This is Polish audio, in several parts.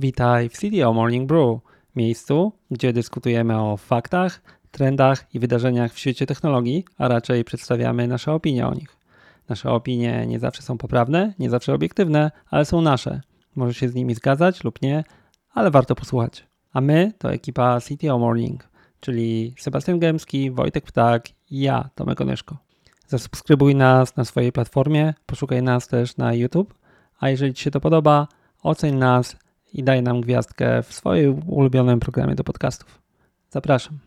Witaj w CDO Morning Brew, miejscu, gdzie dyskutujemy o faktach, trendach i wydarzeniach w świecie technologii, a raczej przedstawiamy nasze opinie o nich. Nasze opinie nie zawsze są poprawne, nie zawsze obiektywne, ale są nasze. Możesz się z nimi zgadzać lub nie, ale warto posłuchać. A my to ekipa CTO Morning, czyli Sebastian Gębski, Wojtek Ptak i ja, Tomek Onyszko. Zasubskrybuj nas na swojej platformie, poszukaj nas też na YouTube, a jeżeli Ci się to podoba, oceń nas i daj nam gwiazdkę w swoim ulubionym programie do podcastów. Zapraszam.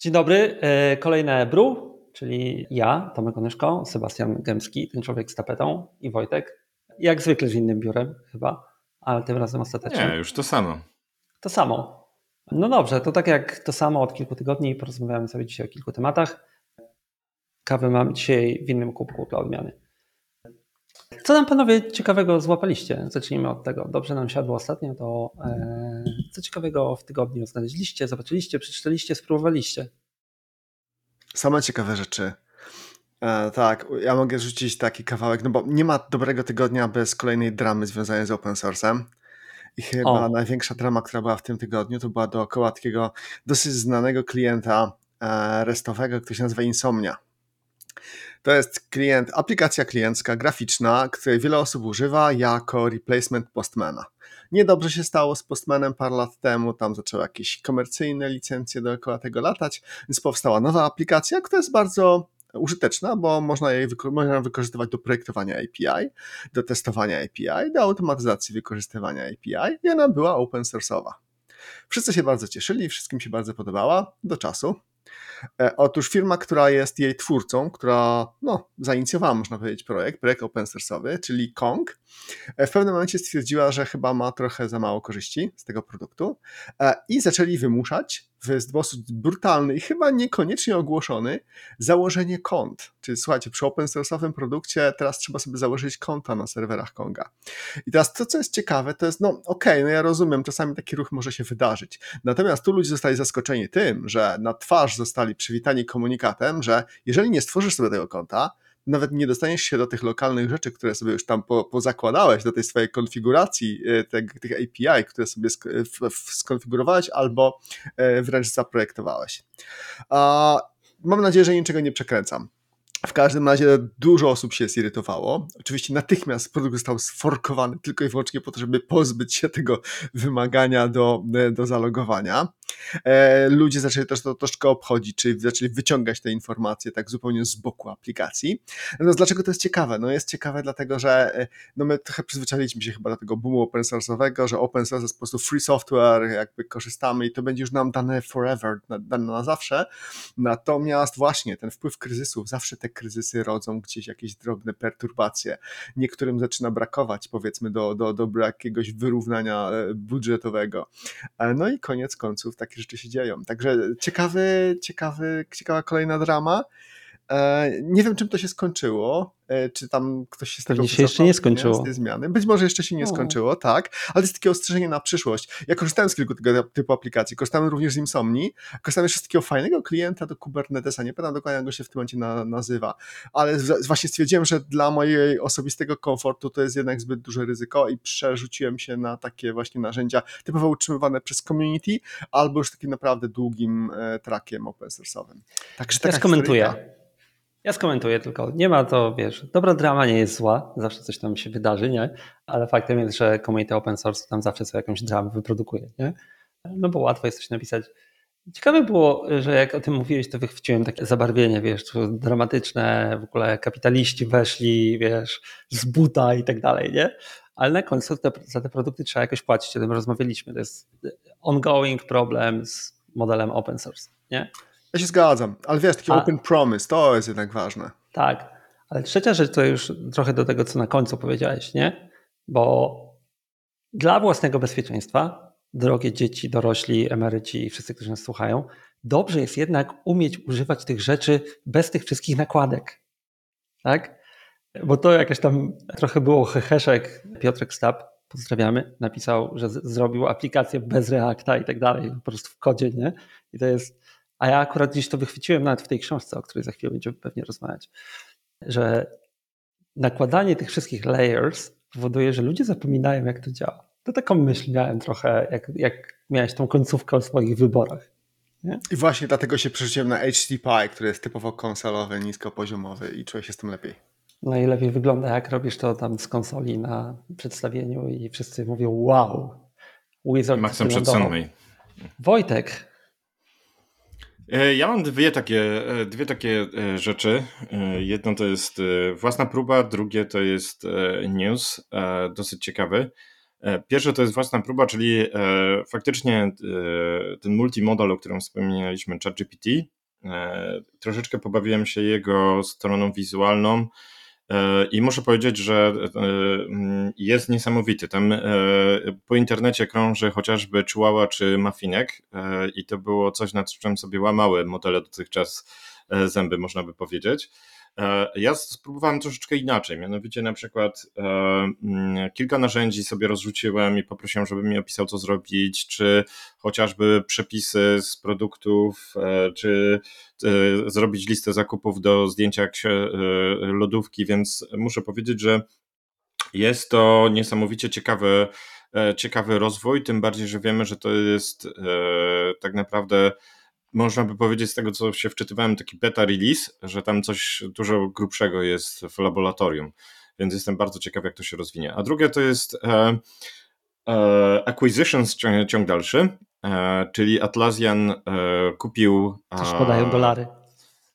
Dzień dobry, e, kolejne Bru, czyli ja, Tomek Onyszko, Sebastian Gębski, ten człowiek z tapetą i Wojtek. Jak zwykle z innym biurem chyba, ale tym razem ostatecznie. Nie, już to samo. To samo. No dobrze, to tak jak to samo od kilku tygodni, porozmawiamy sobie dzisiaj o kilku tematach. Kawę mam dzisiaj w innym kubku dla odmiany. Co nam panowie ciekawego złapaliście? Zacznijmy od tego. Dobrze nam siadło ostatnio, to e, co ciekawego w tygodniu znaleźliście, zobaczyliście, przeczytaliście, spróbowaliście? Same ciekawe rzeczy. E, tak, ja mogę rzucić taki kawałek, no bo nie ma dobrego tygodnia bez kolejnej dramy związanej z open source'em. I chyba o. największa drama, która była w tym tygodniu, to była dookoła takiego dosyć znanego klienta e, restowego, który się nazywa Insomnia. To jest klient, aplikacja kliencka, graficzna, której wiele osób używa jako replacement Postmana. Niedobrze się stało z Postmanem parę lat temu, tam zaczęły jakieś komercyjne licencje dookoła tego latać, więc powstała nowa aplikacja, która jest bardzo użyteczna, bo można jej można wykorzystywać do projektowania API, do testowania API, do automatyzacji wykorzystywania API i ona była open source'owa. Wszyscy się bardzo cieszyli, wszystkim się bardzo podobała do czasu, otóż firma, która jest jej twórcą, która no, zainicjowała, można powiedzieć, projekt, projekt open source'owy, czyli Kong, e, w pewnym momencie stwierdziła, że chyba ma trochę za mało korzyści z tego produktu e, i zaczęli wymuszać w sposób brutalny i chyba niekoniecznie ogłoszony założenie kont. Czyli słuchajcie, przy open source'owym produkcie teraz trzeba sobie założyć konta na serwerach Konga. I teraz to, co jest ciekawe, to jest, no okej, okay, no ja rozumiem, czasami taki ruch może się wydarzyć. Natomiast tu ludzie zostali zaskoczeni tym, że na twarz zostali przywitani komunikatem, że jeżeli nie stworzysz sobie tego konta, nawet nie dostaniesz się do tych lokalnych rzeczy, które sobie już tam po, pozakładałeś, do tej swojej konfiguracji e, tych, tych API, które sobie skonfigurowałeś albo e, wręcz zaprojektowałeś. Mam nadzieję, że niczego nie przekręcam. W każdym razie dużo osób się zirytowało. Oczywiście natychmiast produkt został sforkowany tylko i wyłącznie po to, żeby pozbyć się tego wymagania do, do zalogowania. E, ludzie zaczęli też to troszkę obchodzić, czyli zaczęli wyciągać te informacje tak zupełnie z boku aplikacji. No dlaczego to jest ciekawe? No jest ciekawe dlatego, że e, no my trochę przyzwyczailiśmy się chyba do tego boomu open source'owego, że open source jest po prostu free software, jakby korzystamy i to będzie już nam dane forever, dane na zawsze. Natomiast właśnie ten wpływ kryzysów, zawsze te kryzysy rodzą gdzieś jakieś drobne perturbacje. Niektórym zaczyna brakować powiedzmy do, do, do jakiegoś wyrównania e, budżetowego. No i koniec końców takie rzeczy się dzieją. Także ciekawy, ciekawy, ciekawa kolejna drama. E, nie wiem, czym to się skończyło. E, czy tam ktoś się z tego Pewnie się jeszcze nie skończyło. Zmiany. Być może jeszcze się nie skończyło, tak, ale to jest takie ostrzeżenie na przyszłość. Ja korzystałem z kilku tego typu aplikacji, korzystałem również z Insomni, korzystałem jeszcze z takiego fajnego klienta do Kubernetesa, nie pamiętam dokładnie jak go się w tym momencie na, nazywa, ale z, właśnie stwierdziłem, że dla mojej osobistego komfortu to jest jednak zbyt duże ryzyko i przerzuciłem się na takie właśnie narzędzia typowo utrzymywane przez community albo już takim naprawdę długim e, trackiem open source'owym. Także ja skomentuję. Ja skomentuję tylko. Nie ma to, wiesz, dobra drama nie jest zła, zawsze coś tam się wydarzy, nie? Ale faktem jest, że community open source tam zawsze sobie jakąś dramę wyprodukuje, nie? No bo łatwo jest coś napisać. Ciekawe było, że jak o tym mówiłeś, to wychwyciłem takie zabarwienie, wiesz, dramatyczne, w ogóle kapitaliści weszli, wiesz, z buta i tak dalej, nie? Ale na końcu te, za te produkty trzeba jakoś płacić, o tym rozmawialiśmy. To jest ongoing problem z modelem open source, nie? Ja się zgadzam, ale wiesz, taki A, open promise, to jest jednak ważne. Tak, ale trzecia rzecz to już trochę do tego, co na końcu powiedziałeś, nie? Bo dla własnego bezpieczeństwa, drogie dzieci, dorośli, emeryci i wszyscy, którzy nas słuchają, dobrze jest jednak umieć używać tych rzeczy bez tych wszystkich nakładek. Tak? Bo to jakaś tam trochę było heheszek. Piotrek Stab, pozdrawiamy, napisał, że zrobił aplikację bez Reacta i tak dalej, po prostu w kodzie, nie? I to jest a ja akurat gdzieś to wychwyciłem nawet w tej książce, o której za chwilę będziemy pewnie rozmawiać. że nakładanie tych wszystkich layers powoduje, że ludzie zapominają, jak to działa. To taką myśl miałem trochę, jak, jak miałeś tą końcówkę o swoich wyborach. Nie? I właśnie dlatego się przerzuciłem na HTPI, który jest typowo konsolowy, niskopoziomowy i czuję się z tym lepiej. Najlepiej wygląda, jak robisz to tam z konsoli na przedstawieniu i wszyscy mówią wow, Wizard Maxem przed Wojtek. E, ja mam dwie takie, e, dwie takie e, rzeczy. Jedno to jest własna próba, drugie to jest news, dosyć ciekawy. Pierwsze to jest własna próba, czyli faktycznie ten multimodal, o którym wspomnieliśmy, ChatGPT. Troszeczkę pobawiłem się jego stroną wizualną I muszę powiedzieć, że e, mm, jest niesamowity. Tam e, po internecie krąży chociażby Chihuahua czy Mafinek i to było coś, nad czym sobie łamały modele dotychczas zęby, można by powiedzieć. E, ja spróbowałem troszeczkę inaczej, mianowicie na przykład e, mm, kilka narzędzi sobie rozrzuciłem i poprosiłem, żeby mi opisał, co zrobić, czy chociażby przepisy z produktów, e, czy zrobić listę zakupów do zdjęcia lodówki, więc muszę powiedzieć, że jest to niesamowicie ciekawy, ciekawy rozwój, tym bardziej, że wiemy, że to jest tak naprawdę można by powiedzieć z tego, co się wczytywałem, taki beta release, że tam coś dużo grubszego jest w laboratorium, więc jestem bardzo ciekaw, jak to się rozwinie. A drugie to jest e, e, Acquisitions ciąg, ciąg dalszy, e, czyli Atlassian e, kupił... Też podają dolary.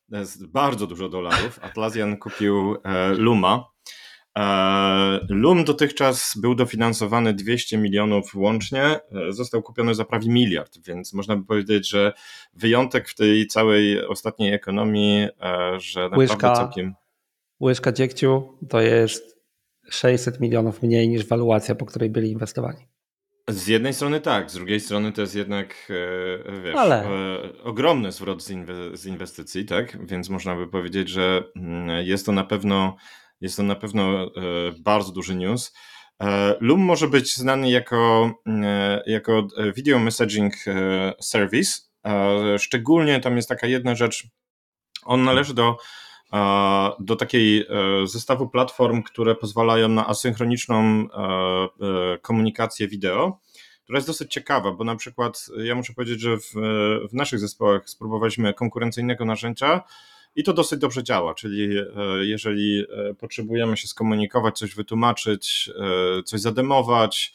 Jest bardzo dużo dolarów. Atlassian kupił e, Luma, E, Lum dotychczas był dofinansowany 200 milionów łącznie, e, został kupiony za prawie miliard, więc można by powiedzieć, że wyjątek w tej całej ostatniej ekonomii, e, że naprawdę łyżka, całkiem... Łyżka dziegciu to jest 600 milionów mniej niż waluacja, po której byli inwestowani. Z jednej strony tak, z drugiej strony to jest jednak wiesz, Ale... ogromny zwrot z inwestycji, tak? Więc można by powiedzieć, że mm, jest to na pewno jest to na pewno e, bardzo duży news. E, Loom może być znany jako, e, jako video messaging service. Szczególnie tam jest taka jedna rzecz. On należy do, do takiej zestawu platform, które pozwalają na asynchroniczną komunikację wideo, która jest dosyć ciekawa, bo na przykład ja muszę powiedzieć, że w, w naszych zespołach spróbowaliśmy konkurencyjnego narzędzia, i to dosyć dobrze działa, czyli e, jeżeli e, potrzebujemy się skomunikować, coś wytłumaczyć, e, coś zademować,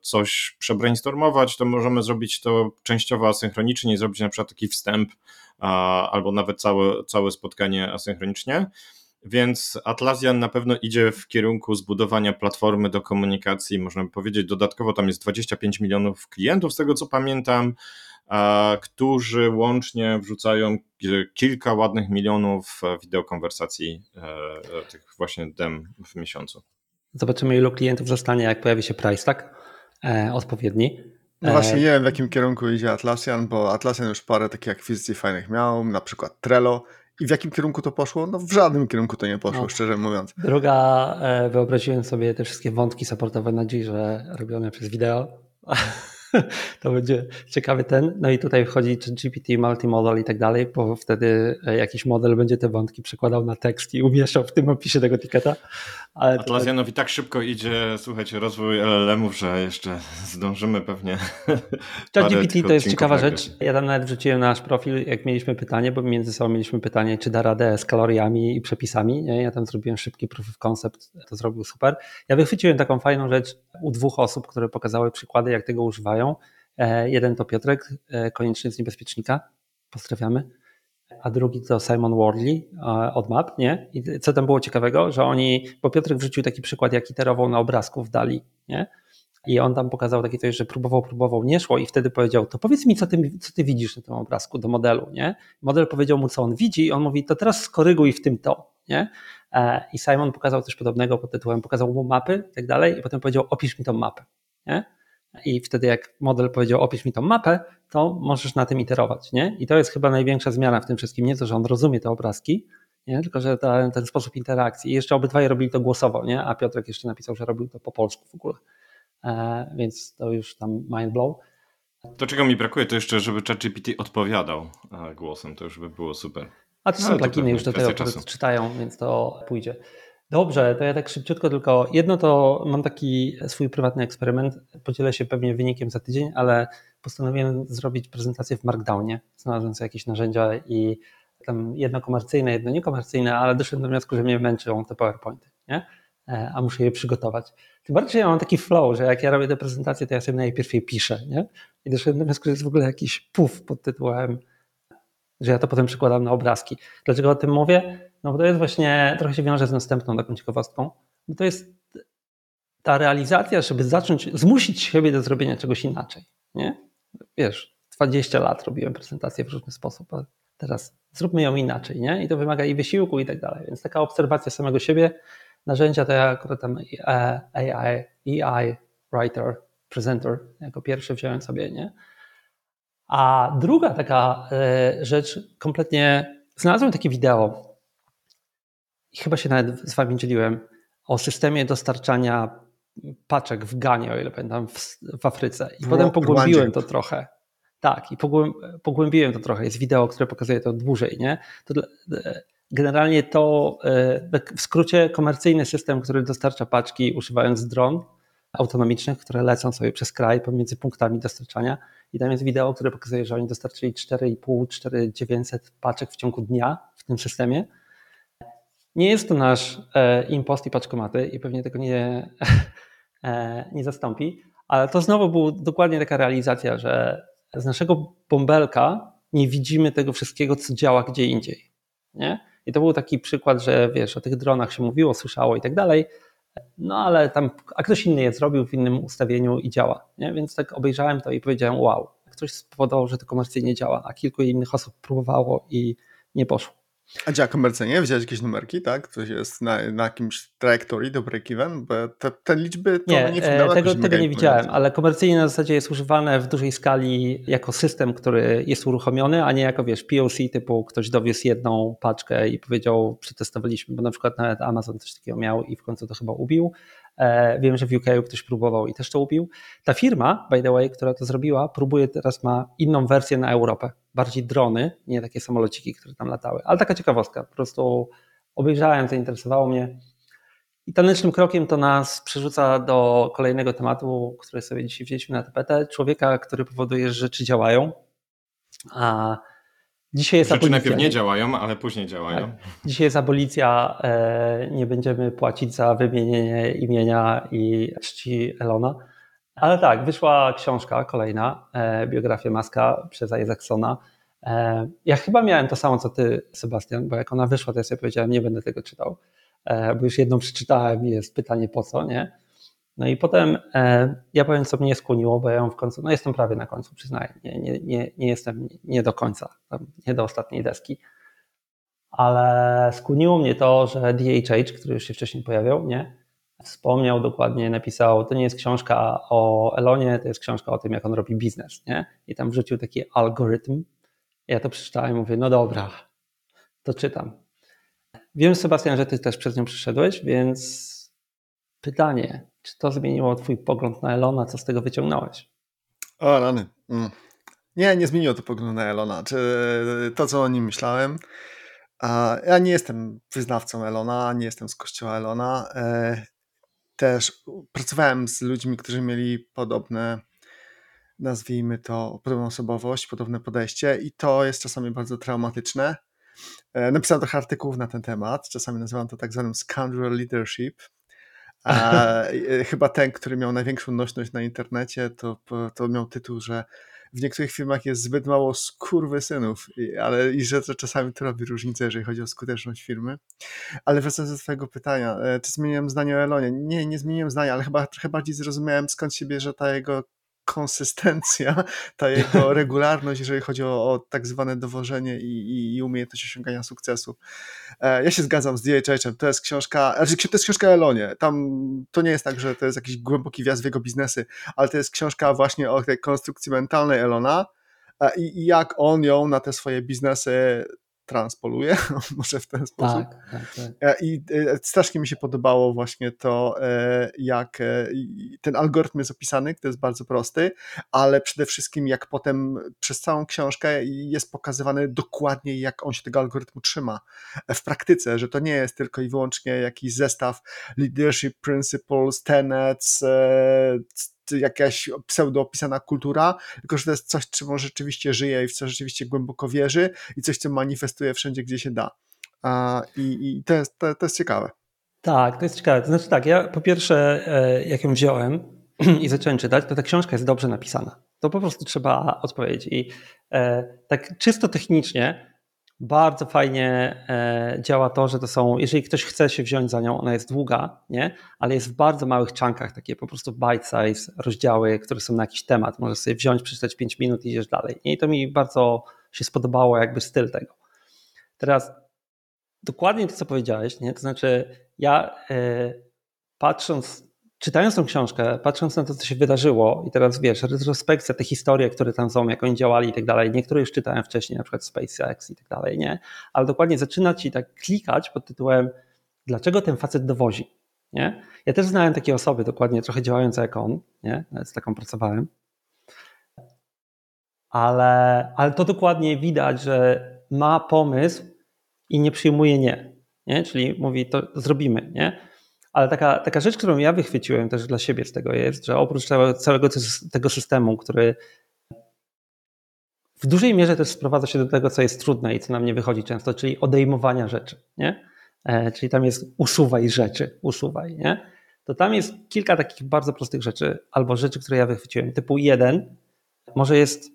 coś przebrainstormować, to możemy zrobić to częściowo asynchronicznie zrobić na przykład taki wstęp albo nawet całe, całe spotkanie asynchronicznie. Więc Atlassian na pewno idzie w kierunku zbudowania platformy do komunikacji, można by powiedzieć. Dodatkowo tam jest 25 milionów klientów, z tego co pamiętam którzy łącznie wrzucają kilka ładnych milionów wideokonwersacji e, e, tych właśnie dem w miesiącu. Zobaczymy, ilu klientów zostanie, jak pojawi się price tak e, odpowiedni. No właśnie nie wiem, w jakim kierunku idzie Atlassian, bo Atlassian już parę takich akwizycji fajnych miał, na przykład Trello. I w jakim kierunku to poszło? No w żadnym kierunku to nie poszło, no. szczerze mówiąc. Druga, wyobraziłem sobie te wszystkie wątki supportowe na że robione przez wideo. to będzie ciekawy ten. No i tutaj wchodzi GPT, multimodal i tak dalej, bo wtedy e, jakiś model będzie te wątki przekładał na tekst i umieszczał w tym opisie tego ticketa. Ale Atlassianowi tak szybko idzie, słuchajcie, rozwój LLM-ów, że jeszcze zdążymy pewnie. ChatGPT to jest ciekawa rzecz. Ja tam nawet wrzuciłem na nasz profil, jak mieliśmy pytanie, bo między sobą mieliśmy pytanie, czy da radę z kaloriami i przepisami. Nie? Ja tam zrobiłem szybki proof of concept, to zrobił super. Ja wychwyciłem taką fajną rzecz u dwóch osób, które pokazały przykłady, jak tego używają. E, jeden to Piotrek, e, konieczny z niebezpiecznika. Pozdrawiamy a drugi to Simon Wardley e, od Map, nie? I co tam było ciekawego, że oni, bo Piotrek wrzucił taki przykład, jak iterował na obrazku w Dali, nie? I on tam pokazał taki coś, że próbował, próbował, nie szło i wtedy powiedział, to powiedz mi, co ty, co ty widzisz na tym obrazku do modelu, nie? Model powiedział mu, co on widzi i on mówi, to teraz skoryguj w tym to, nie? E, I Simon pokazał coś podobnego pod tytułem, pokazał mu mapy i tak dalej i potem powiedział, opisz mi tą mapę, nie? I wtedy jak model powiedział, opisz mi tą mapę, to możesz na tym iterować, nie? I to jest chyba największa zmiana w tym wszystkim. Nie to, że on rozumie te obrazki, nie? tylko że ta, ten sposób interakcji. I jeszcze obydwaj robili to głosowo, nie? A Piotrek jeszcze napisał, że robił to po polsku w ogóle. E, więc to już tam mind blow. To czego mi brakuje, to jeszcze, żeby ChatGPT odpowiadał e, głosem, to już by było super. A to są No, pluginy już do tego, które czytają, więc to pójdzie. Dobrze, to ja tak szybciutko tylko jedno to mam taki swój prywatny eksperyment. Podzielę się pewnie wynikiem za tydzień, ale postanowiłem zrobić prezentację w Markdownie. Znalazłem sobie jakieś narzędzia i tam jedno komercyjne, jedno niekomercyjne, ale doszedłem do wniosku, że mnie męczą te PowerPointy, nie? E, a muszę je przygotować. Tym bardziej, ja mam taki flow, że jak ja robię te prezentacje, to ja sobie najpierw je piszę, nie? I doszedłem do wniosku, że jest w ogóle jakiś puf pod tytułem, że ja to potem przykładam na obrazki. Dlaczego o tym mówię? No bo to jest właśnie, trochę się wiąże z następną taką ciekawostką, bo to jest ta realizacja, żeby zacząć, zmusić siebie do zrobienia czegoś inaczej, nie? Wiesz, 20 lat robiłem prezentację w różny sposób, a teraz zróbmy ją inaczej, nie? I to wymaga i wysiłku i tak dalej, więc taka obserwacja samego siebie, narzędzia to ja akurat tam e, AI, AI Writer, Presenter jako pierwszy wziąłem sobie, nie? A druga taka e, rzecz, kompletnie znalazłem takie wideo i chyba się nawet z wami dzieliłem o systemie dostarczania paczek w Ganie, o ile pamiętam, w, w Afryce. I W potem pogłębiłem to trochę. Tak, i pogłęb, pogłębiłem to trochę. Jest wideo, które pokazuje to dłużej, nie? To e, generalnie to e, w skrócie komercyjny system, który dostarcza paczki używając dron autonomicznych, które lecą sobie przez kraj pomiędzy punktami dostarczania. I tam jest wideo, które pokazuje, że oni dostarczyli 4,5, 4,900 paczek w ciągu dnia w tym systemie. Nie jest to nasz e, impost i paczkomaty i pewnie tego nie, e, nie zastąpi, ale to znowu była dokładnie taka realizacja, że z naszego bąbelka nie widzimy tego wszystkiego, co działa gdzie indziej. Nie? I to był taki przykład, że wiesz, o tych dronach się mówiło, słyszało i tak dalej, no ale tam, a ktoś inny je zrobił w innym ustawieniu i działa. Nie? Więc tak obejrzałem to i powiedziałem, wow, ktoś spowodował, że to komercyjnie działa, a kilku innych osób próbowało i nie poszło. A działa komercyjnie? Wziąłeś jakieś numerki, tak? Coś jest na, na jakimś trajektorii do break-even? Bo te, te liczby to Nie, nie, e, wygląda tego, tego nie widziałem, ale komercyjnie na zasadzie jest używane w dużej skali jako system, który jest uruchomiony, a nie jako wiesz, POC typu ktoś dowiózł jedną paczkę i powiedział, przetestowaliśmy, bo na przykład nawet Amazon coś takiego miał i w końcu to chyba ubił. E, Wiem, że w UK ktoś próbował i też to ubił. Ta firma, by the way, która to zrobiła, próbuje teraz ma inną wersję na Europę. Bardziej drony, nie takie samolociki, które tam latały. Ale taka ciekawostka. Po prostu obejrzałem, zainteresowało mnie. I tanecznym krokiem to nas przerzuca do kolejnego tematu, który sobie dzisiaj wzięliśmy na tapetę. Człowieka, który powoduje, że rzeczy działają. A dzisiaj jest Rzeczy abolicja. najpierw nie działają, ale później działają. Tak. Dzisiaj jest abolicja, e, nie będziemy płacić za wymienienie imienia i czci Elona. Ale tak, wyszła książka kolejna, e, biografia Maska przez Isaacsona. E, Ja chyba miałem to samo co ty, Sebastian, bo jak ona wyszła, to ja sobie powiedziałem, nie będę tego czytał, bo już jedną przeczytałem i jest pytanie po co, nie? No i potem e, ja powiem, co mnie skłoniło, bo ja ją w końcu, no jestem prawie na końcu, przyznaję, nie, nie, nie, nie jestem nie do końca, nie do ostatniej deski ale skłoniło mnie to, że DHH, który już się wcześniej pojawiał, nie? Wspomniał dokładnie, napisał, to nie jest książka o Elonie, to jest książka o tym, jak on robi biznes, nie? I tam wrzucił taki algorytm. Ja to przeczytałem i mówię, no dobra, to czytam. Wiem, Sebastian, że ty też przez nią przyszedłeś, więc pytanie, czy to zmieniło twój pogląd na Elona, co z tego wyciągnąłeś? O, rany. Mm. Nie, nie zmieniło to poglądu na Elona. Czy to, co o nim myślałem. Ja nie jestem wyznawcą Elona, nie jestem z kościoła Elona. E, Też pracowałem z ludźmi, którzy mieli podobne, nazwijmy to, podobną osobowość, podobne podejście i to jest czasami bardzo traumatyczne. E, Napisałem trochę artykułów na ten temat, czasami nazywam to tak zwanym scoundrel leadership. A e, chyba ten, który miał największą nośność na internecie, to, to miał tytuł, że w niektórych firmach jest zbyt mało i- ale i że to czasami to robi różnicę, jeżeli chodzi o skuteczność firmy. Ale wracając do twojego pytania, e, czy zmieniłem zdanie o Elonie? Nie, nie zmieniłem zdania, ale chyba trochę bardziej zrozumiałem skąd się bierze ta jego konsystencja, ta jego regularność, jeżeli chodzi o, o tak zwane dowożenie i, i, i umiejętność osiągania sukcesu. E, Ja się zgadzam z DHH-em, to jest książka, znaczy to jest książka Elonie, tam to nie jest tak, że to jest jakiś głęboki wjazd w jego biznesy, ale to jest książka właśnie o tej konstrukcji mentalnej Elona e, i jak on ją na te swoje biznesy transpoluje, może w ten sposób. Tak, tak, tak. I strasznie mi się podobało właśnie to, jak ten algorytm jest opisany, to jest bardzo prosty, ale przede wszystkim jak potem przez całą książkę jest pokazywany dokładnie, jak on się tego algorytmu trzyma w praktyce, że to nie jest tylko i wyłącznie jakiś zestaw leadership principles, tenets, jakaś pseudo opisana kultura, tylko że to jest coś, czym on rzeczywiście żyje i w co rzeczywiście głęboko wierzy i coś, co manifestuje wszędzie, gdzie się da. I, i to, jest, to, to jest ciekawe. Tak, to jest ciekawe. To znaczy tak, ja po pierwsze, e, jak ją wziąłem i zacząłem czytać, to ta książka jest dobrze napisana. To po prostu trzeba odpowiedzieć. I e, tak czysto technicznie bardzo fajnie e, działa to, że to są, jeżeli ktoś chce się wziąć za nią, ona jest długa, nie? ale jest w bardzo małych czankach, takie po prostu bite size rozdziały, które są na jakiś temat. Możesz sobie wziąć, przeczytać 5 minut i idziesz dalej. I to mi bardzo się spodobało, jakby styl tego. Teraz dokładnie to, co powiedziałeś, nie? to znaczy ja e, patrząc czytając tą książkę, patrząc na to, co się wydarzyło i teraz wiesz, retrospekcja, te historie, które tam są, jak oni działali i tak dalej, niektóre już czytałem wcześniej, na przykład SpaceX i tak dalej, nie? Ale dokładnie zaczyna ci tak klikać pod tytułem dlaczego ten facet dowozi, nie? Ja też znałem takie osoby dokładnie trochę działające jak on, nie? Z taką pracowałem. Ale, ale to dokładnie widać, że ma pomysł i nie przyjmuje nie, nie? Czyli mówi to zrobimy, nie? Ale taka, taka rzecz, którą ja wychwyciłem też dla siebie z tego jest, że oprócz całego tego systemu, który w dużej mierze też sprowadza się do tego, co jest trudne i co nam nie wychodzi często, czyli odejmowania rzeczy, nie? E, czyli tam jest usuwaj rzeczy, usuwaj, nie? To tam jest kilka takich bardzo prostych rzeczy, albo rzeczy, które ja wychwyciłem. Typu jeden, może jest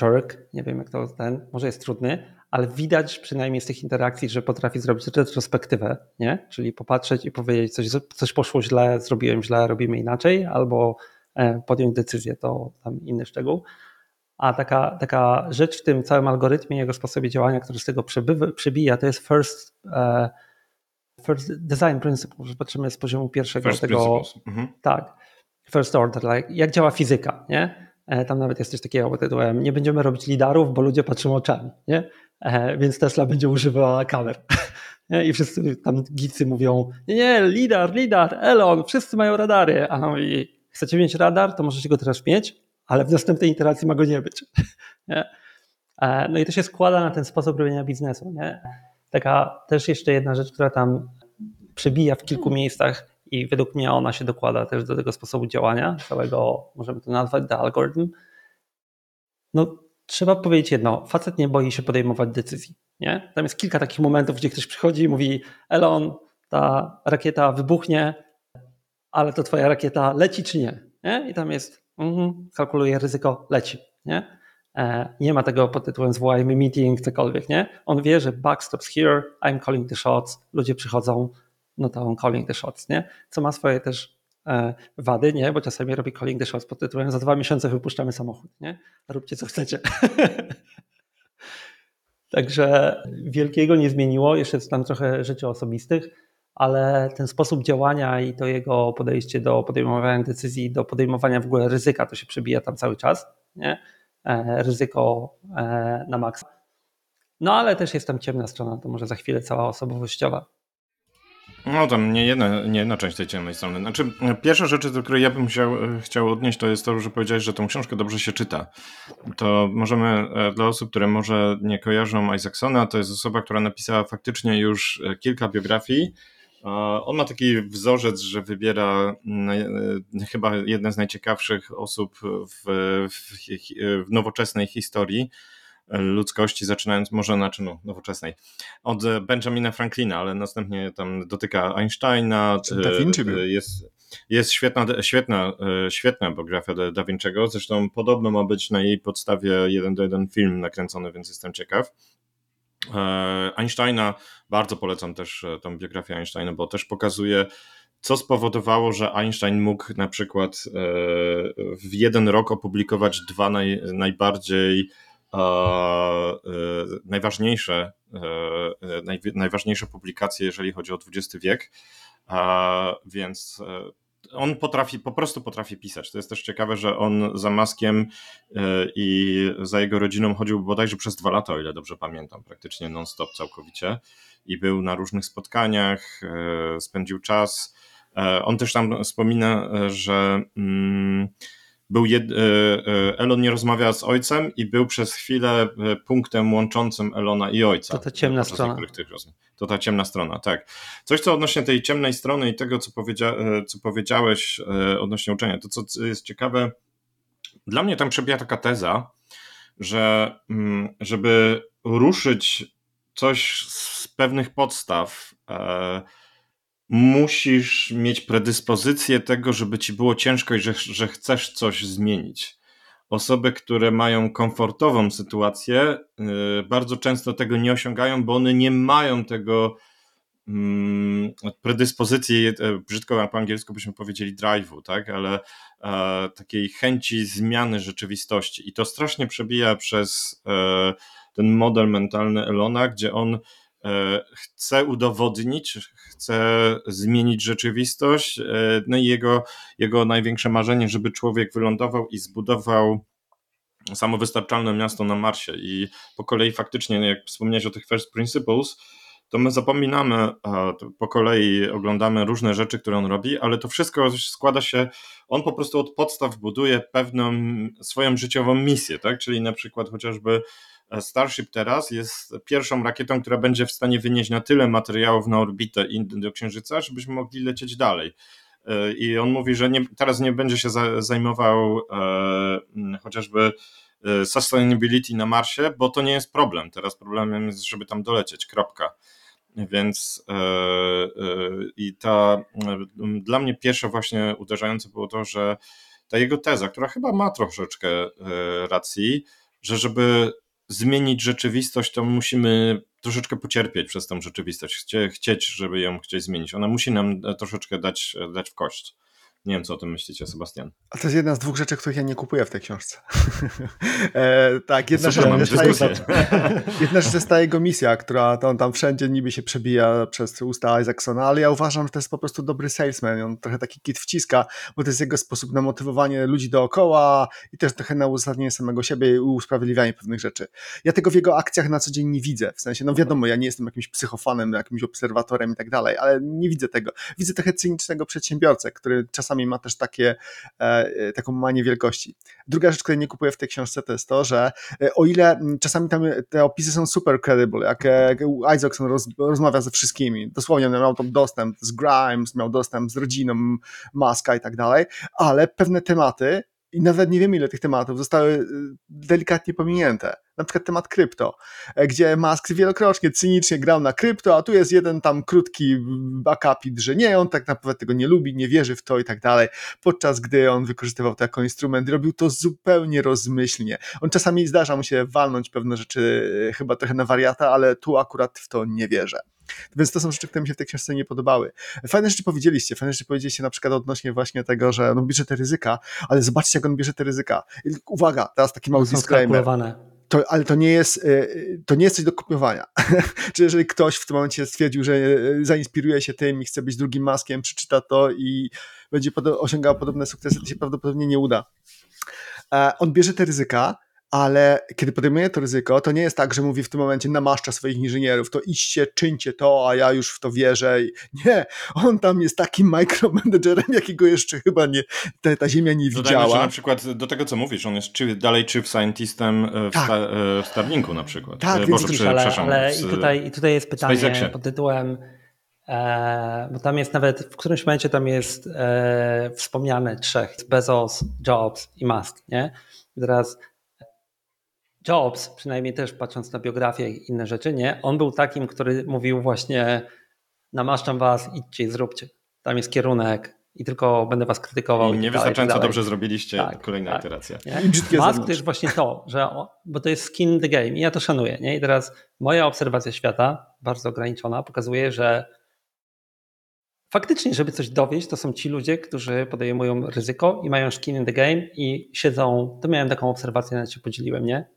jerk, nie wiem jak to ten, może jest trudny, ale widać przynajmniej z tych interakcji, że potrafi zrobić retrospektywę, nie? czyli popatrzeć i powiedzieć, coś, coś poszło źle, zrobiłem źle, robimy inaczej, albo e, podjąć decyzję, to tam inny szczegół. A taka, taka rzecz w tym całym algorytmie, jego sposobie działania, który z tego przebija, to jest first, uh, first design principle, że patrzymy z poziomu pierwszego first tego. Mhm. Tak, first order, like, jak działa fizyka, nie? E, tam nawet jest coś takiego pod tytułem nie będziemy robić lidarów, bo ludzie patrzą oczami, nie? E, więc Tesla będzie używała kamer. I wszyscy tam gicy mówią, nie, nie, lidar, lidar, Elon, wszyscy mają radary. A no i chcecie mieć radar, to możecie go teraz mieć, ale w następnej iteracji ma go nie być. E, no i to się składa na ten sposób robienia biznesu. Nie? Taka też jeszcze jedna rzecz, która tam przebija w kilku miejscach i według mnie ona się dokłada też do tego sposobu działania, całego, możemy to nazwać, the algorytm. No trzeba powiedzieć jedno, facet nie boi się podejmować decyzji. Nie? Tam jest kilka takich momentów, gdzie ktoś przychodzi i mówi Elon, ta rakieta wybuchnie, ale to twoja rakieta leci czy nie? nie? I tam jest, mm, kalkuluje ryzyko, leci. Nie? E, nie ma tego pod tytułem zwołajmy meeting, cokolwiek, nie? On wie, że backstops here, I'm calling the shots, ludzie przychodzą, no to on calling the shots, nie? Co ma swoje też wady, nie? Bo czasami robi calling the shots pod tytułem za dwa miesiące wypuszczamy samochód, nie? Róbcie co chcecie. Także wielkiego nie zmieniło, jeszcze tam trochę rzeczy osobistych, ale ten sposób działania i to jego podejście do podejmowania decyzji, do podejmowania w ogóle ryzyka, to się przebija tam cały czas, nie? E, ryzyko e, na maksa. No ale też jest tam ciemna strona, to może za chwilę cała osobowościowa. No tam nie jedna, nie jedna część tej ciemnej strony. Znaczy, pierwsza rzecz, do której ja bym chciał, chciał odnieść, to jest to, że powiedziałeś, że tą książkę dobrze się czyta. To możemy, e, dla osób, które może nie kojarzą Isaacsona, to jest osoba, która napisała faktycznie już e, kilka biografii. On ma taki wzorzec, że wybiera e, chyba jedne z najciekawszych osób w, w, w nowoczesnej historii ludzkości, zaczynając może znaczy no, nowoczesnej, od Benjamina Franklina, ale następnie tam dotyka Einsteina. Da Vinci był. E, jest, jest świetna, świetna, e, świetna biografia Da Vinci'ego, zresztą podobno ma być na jej podstawie jeden do jeden film nakręcony, więc jestem ciekaw. E, Einsteina, bardzo polecam też tą biografię Einsteina, bo też pokazuje, co spowodowało, że Einstein mógł na przykład w jeden rok opublikować dwa naj, najbardziej E, najważniejsze, e, naj, najważniejsze publikacje, jeżeli chodzi o XX wiek. Więc on potrafi, po prostu potrafi pisać. To jest też ciekawe, że on za Maskiem e, i za jego rodziną chodził bodajże przez dwa lata, o ile dobrze pamiętam, praktycznie non-stop całkowicie i był na różnych spotkaniach, e, spędził czas. E, on też tam wspomina, że mm, był jed... Elon nie rozmawiał z ojcem i był przez chwilę punktem łączącym Elona i ojca. To ta ciemna strona. To ta ciemna strona, tak. Coś, co odnośnie tej ciemnej strony i tego, co, powiedzia... co powiedziałeś odnośnie uczenia, to co jest ciekawe, dla mnie tam przebija taka teza, że mm, żeby ruszyć coś z pewnych podstaw, e, musisz mieć predyspozycję tego, żeby ci było ciężko i że, że chcesz coś zmienić. Osoby, które mają komfortową sytuację, y, bardzo często tego nie osiągają, bo one nie mają tego mm, predyspozycji, e, brzydko po angielsku byśmy powiedzieli drive'u, tak, ale e, takiej chęci zmiany rzeczywistości. I to strasznie przebija przez e, ten model mentalny Elona, gdzie on chce udowodnić, chce zmienić rzeczywistość. E, no i jego, jego największe marzenie, żeby człowiek wylądował i zbudował samowystarczalne miasto na Marsie. I po kolei faktycznie, jak wspomniałeś o tych first principles, to my zapominamy, po kolei oglądamy różne rzeczy, które on robi, ale to wszystko składa się, on po prostu od podstaw buduje pewną swoją życiową misję, tak? Czyli na przykład chociażby Starship teraz jest pierwszą rakietą, która będzie w stanie wynieść na tyle materiałów na orbitę do Księżyca, żebyśmy mogli lecieć dalej. E, I on mówi, że nie, teraz nie będzie się zajmował e, chociażby e, sustainability na Marsie, bo to nie jest problem. Teraz problemem jest, żeby tam dolecieć. Kropka. Więc e, e, i ta dla mnie pierwsze właśnie uderzające było to, że ta jego teza, która chyba ma troszeczkę racji, że żeby zmienić rzeczywistość, to musimy troszeczkę pocierpieć przez tą rzeczywistość, chcieć, żeby ją chcieć zmienić. Ona musi nam troszeczkę dać, dać w kość. Nie wiem, co o tym myślicie, Sebastian. A to jest jedna z dwóch rzeczy, których ja nie kupuję w tej książce. e, tak, jedna rzecz, jedna rzecz jest ta jego misja, która on tam wszędzie niby się przebija przez usta Isaacsona, ale ja uważam, że to jest po prostu dobry salesman. On trochę taki kit wciska, bo to jest jego sposób na motywowanie ludzi dookoła i też trochę na uzasadnienie samego siebie i usprawiedliwianie pewnych rzeczy. Ja tego w jego akcjach na co dzień nie widzę. W sensie, no wiadomo, ja nie jestem jakimś psychofanem, jakimś obserwatorem i tak dalej, ale nie widzę tego. Widzę trochę cynicznego przedsiębiorcę, który czasami czasami ma też takie, e, e, taką manię wielkości. Druga rzecz, której nie kupuję w tej książce, to jest to, że e, o ile czasami tam te opisy są super credible, jak Isaacson roz, rozmawia ze wszystkimi, dosłownie miał tam dostęp z Grimes, miał dostęp z rodziną Maska i tak dalej, ale pewne tematy i nawet nie wiem ile tych tematów zostały y, delikatnie pominięte. Na przykład temat krypto, e, gdzie Musk wielokrotnie cynicznie grał na krypto, a tu jest jeden tam krótki backupit, że nie, on tak naprawdę tego nie lubi, nie wierzy w to i tak dalej, podczas gdy on wykorzystywał to jako instrument robił to zupełnie rozmyślnie. On czasami zdarza mu się walnąć pewne rzeczy e, chyba trochę na wariata, ale tu akurat w to nie wierzę. Więc to są rzeczy, które mi się w tej książce nie podobały. Fajne rzeczy powiedzieliście, fajne rzeczy powiedzieliście na przykład odnośnie właśnie tego, że no bierze te ryzyka, ale zobaczcie jak on bierze te ryzyka. Uwaga, teraz taki mały disclaimer. To, ale to nie jest, y, to nie jest coś do kopiowania. Czy jeżeli ktoś w tym momencie stwierdził, że y, zainspiruje się tym i chce być drugim maskiem, przeczyta to i będzie osiągał podobne sukcesy, to się prawdopodobnie nie uda. E, on bierze te ryzyka, ale kiedy podejmuje to ryzyko, to nie jest tak, że mówi w tym momencie namaszcza swoich inżynierów, to idźcie, czyńcie to, a ja już w to wierzę. Nie, on tam jest takim micromanagerem, jakiego jeszcze chyba nie, ta, ta ziemia nie Dodajmy, widziała. Że na przykład do tego, co mówisz, on jest czy, dalej chief scientistem e, w, tak. sta, e, w Starlinku na przykład. Tak, e, Boże, przy, ale, ale i, tutaj, i tutaj jest pytanie pod tytułem E, bo tam jest nawet, w którymś momencie tam jest e, wspomniane trzech, Bezos, Jobs i Musk, nie? I teraz Jobs, przynajmniej też patrząc na biografię i inne rzeczy, nie, on był takim, który mówił właśnie namaszczam was, idźcie i zróbcie. Tam jest kierunek i tylko będę was krytykował. I niewystarczająco tak dobrze zrobiliście, tak, kolejna tak, iteracja. Musk to jest właśnie to, że, bo to jest skin the game i ja to szanuję. Nie? I teraz moja obserwacja świata, bardzo ograniczona, pokazuje, że faktycznie, żeby coś dowieść, to są ci ludzie, którzy podejmują ryzyko i mają skin in the game i siedzą, to miałem taką obserwację, nawet się podzieliłem, nie?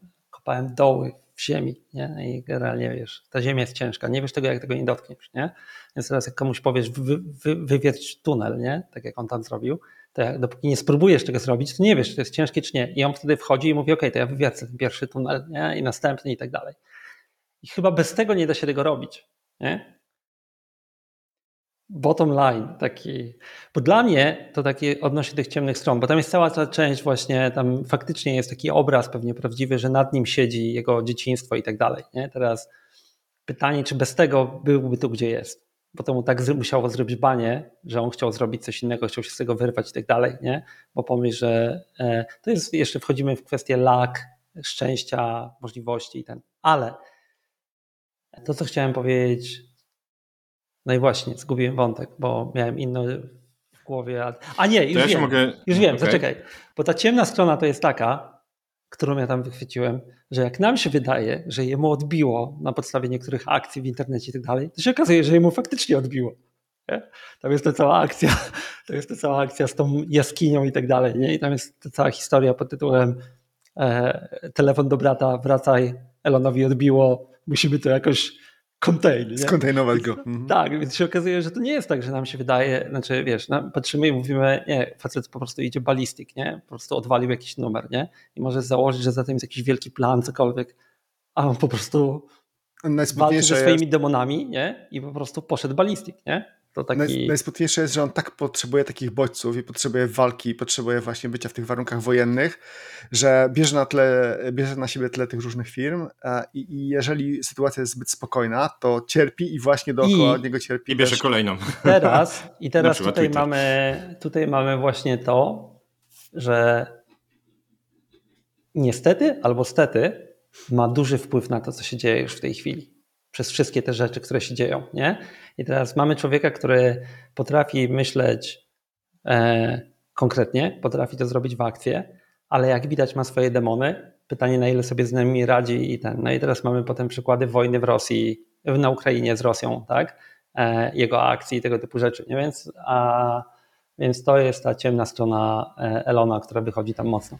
Kopałem doły w ziemi, nie? I generalnie wiesz, ta ziemia jest ciężka, nie wiesz tego, jak tego nie dotkniesz, nie? Więc teraz jak komuś powiesz, wy, wy, wywierć tunel, nie? Tak jak on tam zrobił, to jak, dopóki nie spróbujesz tego zrobić, to nie wiesz, czy to jest ciężkie, czy nie. I on wtedy wchodzi i mówi, ok, to ja wywiercę ten pierwszy tunel, nie? I następny i tak dalej. I chyba bez tego nie da się tego robić, nie? Bottom line taki, bo dla mnie to takie odnośnie tych ciemnych stron, bo tam jest cała ta część właśnie, tam faktycznie jest taki obraz pewnie prawdziwy, że nad nim siedzi jego dzieciństwo i tak dalej, nie? Teraz pytanie, czy bez tego byłby tu, gdzie jest, bo to mu tak musiało zrobić banie, że on chciał zrobić coś innego, chciał się z tego wyrwać i tak dalej, nie? Bo pomyśl, że e, to jest, jeszcze wchodzimy w kwestię lak, szczęścia, możliwości i ten, ale to, co chciałem powiedzieć no i właśnie, zgubiłem wątek, bo miałem inny w głowie. A nie, już ja wiem, mogę... już wiem, okay. zaczekaj. Bo ta ciemna strona to jest taka, którą ja tam wychwyciłem, że jak nam się wydaje, że jemu odbiło na podstawie niektórych akcji w internecie i tak dalej, to się okazuje, że jemu faktycznie odbiło. Nie? Tam jest ta cała akcja, to jest ta cała akcja z tą jaskinią i tak dalej. Nie? I tam jest ta cała historia pod tytułem e, telefon do brata, wracaj, Elonowi odbiło, musimy to jakoś contain. Skontajnować go. Mhm. Tak, więc się okazuje, że to nie jest tak, że nam się wydaje, znaczy wiesz, no, patrzymy i mówimy, nie, facet po prostu idzie balistyk, nie? Po prostu odwalił jakiś numer, nie? I może założyć, że za tym jest jakiś wielki plan, cokolwiek, a on po prostu walczy ze swoimi jest... demonami, nie? I po prostu poszedł balistyk, nie? To taki... Naj, najsmutniejsze jest, że on tak potrzebuje takich bodźców i potrzebuje walki, potrzebuje właśnie bycia w tych warunkach wojennych, że bierze na, tle, bierze na siebie tyle tych różnych firm i, i jeżeli sytuacja jest zbyt spokojna, to cierpi i właśnie dookoła I, niego cierpi. I bierze też. kolejną. Teraz, i teraz tutaj mamy, tutaj mamy właśnie to, że niestety albo stety ma duży wpływ na to, co się dzieje już w tej chwili przez wszystkie te rzeczy, które się dzieją. Nie? I teraz mamy człowieka, który potrafi myśleć e, konkretnie, potrafi to zrobić w akcję, ale jak widać ma swoje demony. Pytanie, na ile sobie z nimi radzi i ten. No i teraz mamy potem przykłady wojny w Rosji, na Ukrainie z Rosją, tak? E, jego akcji i tego typu rzeczy. Nie? Więc, a, więc to jest ta ciemna strona e, Elona, która wychodzi tam mocno.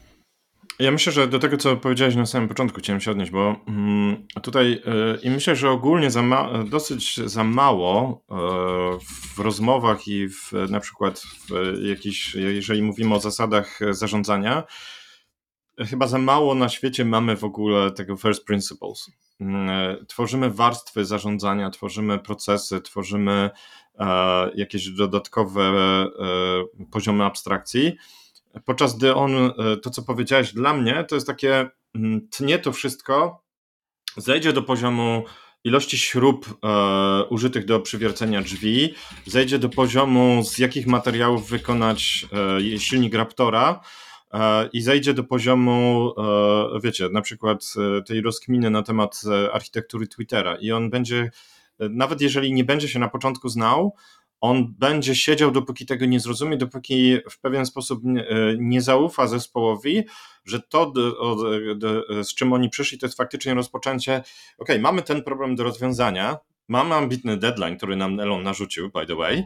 Ja myślę, że do tego, co powiedziałeś na samym początku, chciałem się odnieść, bo mm, tutaj yy, i myślę, że ogólnie za ma, dosyć za mało yy, w rozmowach i w, na przykład w jakiś, jeżeli mówimy o zasadach zarządzania, chyba za mało na świecie mamy w ogóle tego first principles. Yy, tworzymy warstwy zarządzania, tworzymy procesy, tworzymy jakieś dodatkowe poziomy abstrakcji podczas gdy on, e, to co powiedziałeś dla mnie, to jest takie, mm, tnie to wszystko, zejdzie do poziomu ilości śrub e, użytych do przywiercenia drzwi, zejdzie do poziomu z jakich materiałów wykonać e, silnik Raptora e, i zejdzie do poziomu, e, wiecie, na przykład e, tej rozkminy na temat architektury Twittera. I on będzie, nawet jeżeli nie będzie się na początku znał, on będzie siedział, dopóki tego nie zrozumie, dopóki w pewien sposób nie zaufa zespołowi, że to, z czym oni przyszli, to jest faktycznie rozpoczęcie. OK, mamy ten problem do rozwiązania, mamy ambitny deadline, który nam Elon narzucił, by the way,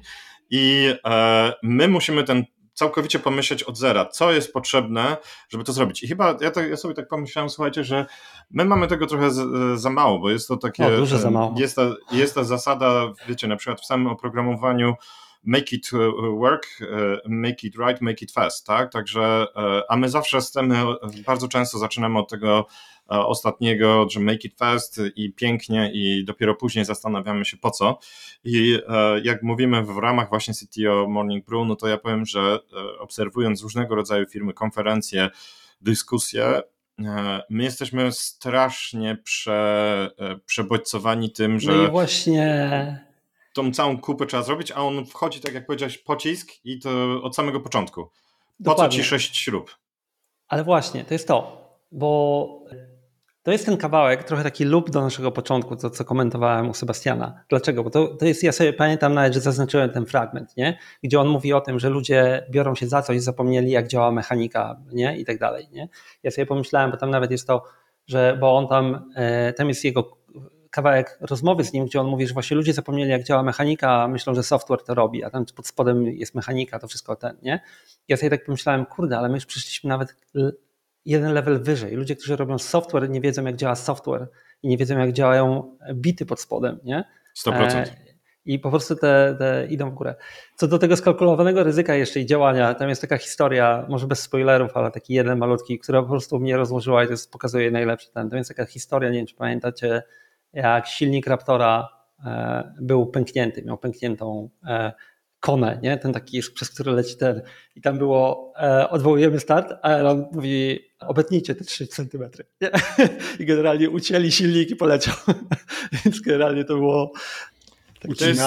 i e, my musimy ten całkowicie pomyśleć od zera, co jest potrzebne, żeby to zrobić. I chyba ja, tak, ja sobie tak pomyślałem, słuchajcie, że my mamy tego trochę z, za mało, bo jest to takie. O, dużo za mało. Jest ta, jest ta zasada, wiecie, na przykład w samym oprogramowaniu make it work, make it right, make it fast, tak? Także, a my zawsze z tym bardzo często zaczynamy od tego ostatniego, że make it fast i pięknie i dopiero później zastanawiamy się po co. I e, jak mówimy w ramach właśnie CTO Morning Brew, no to ja powiem, że e, obserwując różnego rodzaju firmy, konferencje, dyskusje, e, My jesteśmy strasznie prze, przebodźcowani tym, że. No i właśnie. Tą całą kupę trzeba zrobić, a on wchodzi, tak jak powiedziałeś, pocisk i to od samego początku. Po Dokładnie. co ci sześć śrub? Ale właśnie, to jest to, bo to jest ten kawałek, trochę taki lub do naszego początku, to co komentowałem u Sebastiana. Dlaczego? Bo to, to jest, ja sobie pamiętam nawet, że zaznaczyłem ten fragment, nie? gdzie on mówi o tym, że ludzie biorą się za coś, zapomnieli jak działa mechanika nie? i tak dalej. Nie? Ja sobie pomyślałem, bo tam nawet jest to, że, bo on tam, e, tam jest jego kawałek rozmowy z nim, gdzie on mówi, że właśnie ludzie zapomnieli jak działa mechanika, a myślą, że software to robi, a tam pod spodem jest mechanika, to wszystko ten, nie? Ja sobie tak pomyślałem, kurde, ale my już przyszliśmy nawet jeden level wyżej. Ludzie, którzy robią software, nie wiedzą, jak działa software i nie wiedzą, jak działają bity pod spodem, nie? 100%. I po prostu te, te idą w górę. Co do tego skalkulowanego ryzyka jeszcze i działania, tam jest taka historia, może bez spoilerów, ale taki jeden malutki, która po prostu mnie rozłożyła i to jest, pokazuje najlepszy ten. To jest taka historia, nie wiem czy pamiętacie, jak silnik Raptora e, był pęknięty, miał pękniętą e, konę, nie? ten taki, przez który leci ten. I tam było, e, odwołujemy start, a on mówi, obetnijcie te 3 centymetry. I generalnie ucięli silnik i poleciał. Więc generalnie to było i to jest,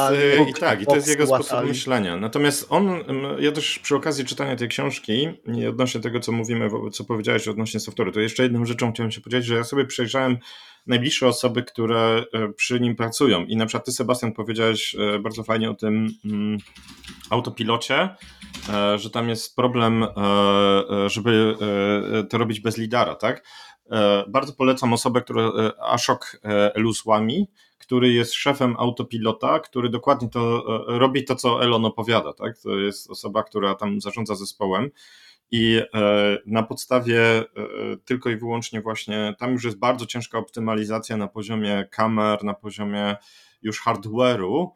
i tak, i to jest jego sposób myślenia. Natomiast on, ja też przy okazji czytania tej książki i odnośnie tego, co mówimy, co powiedziałeś odnośnie software'u, to jeszcze jedną rzeczą chciałem się podzielić, że ja sobie przejrzałem najbliższe osoby, które e, przy nim pracują. I na przykład ty, Sebastian, powiedziałeś e, bardzo fajnie o tym mm, autopilocie, e, że tam jest problem, żeby to robić bez lidara, tak? Bardzo polecam osobę, która Ashok Eluswami, który jest szefem autopilota, który dokładnie to robi to, co Elon opowiada, tak? To jest osoba, która tam zarządza zespołem i e, na podstawie e, tylko i wyłącznie właśnie, tam już jest bardzo ciężka optymalizacja na poziomie kamer, na poziomie już hardware'u,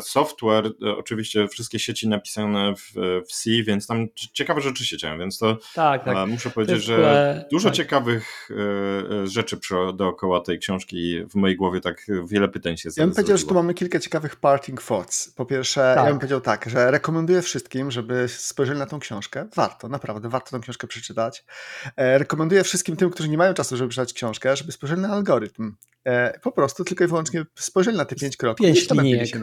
software, e, oczywiście wszystkie sieci napisane w, w C, więc tam ciekawe rzeczy się dzieją, więc to tak, tak. muszę powiedzieć, że dużo tak. ciekawych e, e, rzeczy dookoła tej książki w mojej głowie tak wiele pytań się Ja bym powiedział, że tu mamy kilka ciekawych parting thoughts. Po pierwsze, tak. ja bym powiedział tak, że rekomenduję wszystkim, żeby spojrzeli na tą książkę. Warto, naprawdę, warto tą książkę przeczytać. Rekomenduję wszystkim tym, którzy nie mają czasu, żeby przeczytać książkę, żeby spojrzeli na algorytm. E, po prostu tylko i wyłącznie spojrzeli na te pięć kroków pięć i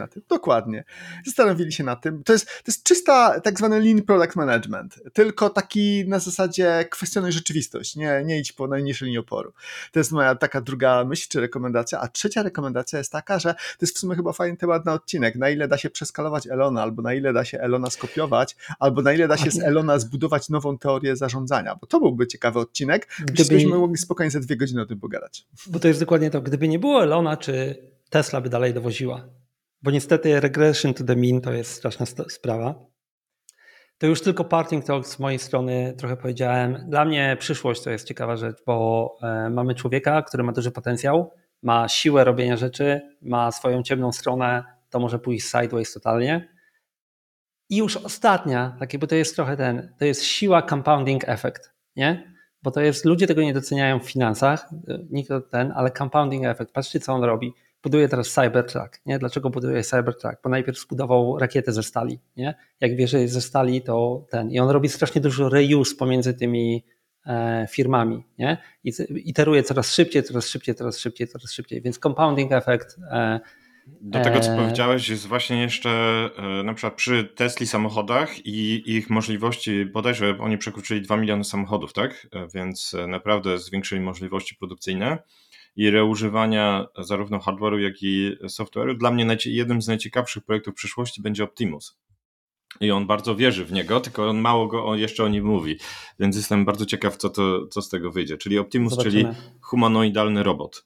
zastanowili się na tym. Dokładnie. Zastanowili się na tym. To jest, to jest czysta tak zwany lean product management, tylko taki na zasadzie kwestionuj rzeczywistość, nie, nie idź po najniższej linii oporu. To jest moja taka druga myśl czy rekomendacja, a trzecia rekomendacja jest taka, że to jest w sumie chyba fajny temat na odcinek, na ile da się przeskalować Elona, albo na ile da się Elona skopiować, albo na ile da się z Elona zbudować nową teorię zarządzania, bo to byłby ciekawy odcinek, gdybyśmy mogli spokojnie za dwie godziny o tym pogadać. Bo to jest dokładnie to, gdyby nie było Elona, czy Tesla by dalej dowoziła? Bo niestety regression to the mean to jest straszna sprawa. To już tylko parting talk z mojej strony trochę powiedziałem. Dla mnie przyszłość to jest ciekawa rzecz, bo e, mamy człowieka, który ma duży potencjał, ma siłę robienia rzeczy, ma swoją ciemną stronę, to może pójść sideways totalnie. I już ostatnia, takie, bo to jest trochę ten, to jest siła compounding effect, nie? bo to jest, ludzie tego nie doceniają w finansach, nikt ten, ale compounding effect, patrzcie co on robi. Buduje teraz Cybertruck, nie? Dlaczego buduje Cybertruck? Bo najpierw zbudował rakietę ze stali, nie? Jak wie, że jest ze stali, to ten. I on robi strasznie dużo reuse pomiędzy tymi e, firmami, nie? I iteruje coraz szybciej, coraz szybciej, coraz szybciej, coraz szybciej. Więc compounding effect e, do tego, co e, powiedziałeś, jest właśnie jeszcze e, na przykład przy Tesli samochodach i ich możliwości, bodajże oni przekroczyli 2 miliony samochodów, tak? E, więc naprawdę zwiększyli możliwości produkcyjne i reużywania zarówno hardware'u, jak i software'u. Dla mnie jednym z najciekawszych projektów przyszłości będzie Optimus. I on bardzo wierzy w niego, tylko on mało go jeszcze o nim mówi. Więc jestem bardzo ciekaw, co, to, co z tego wyjdzie. Czyli Optimus, Zobaczymy. czyli humanoidalny robot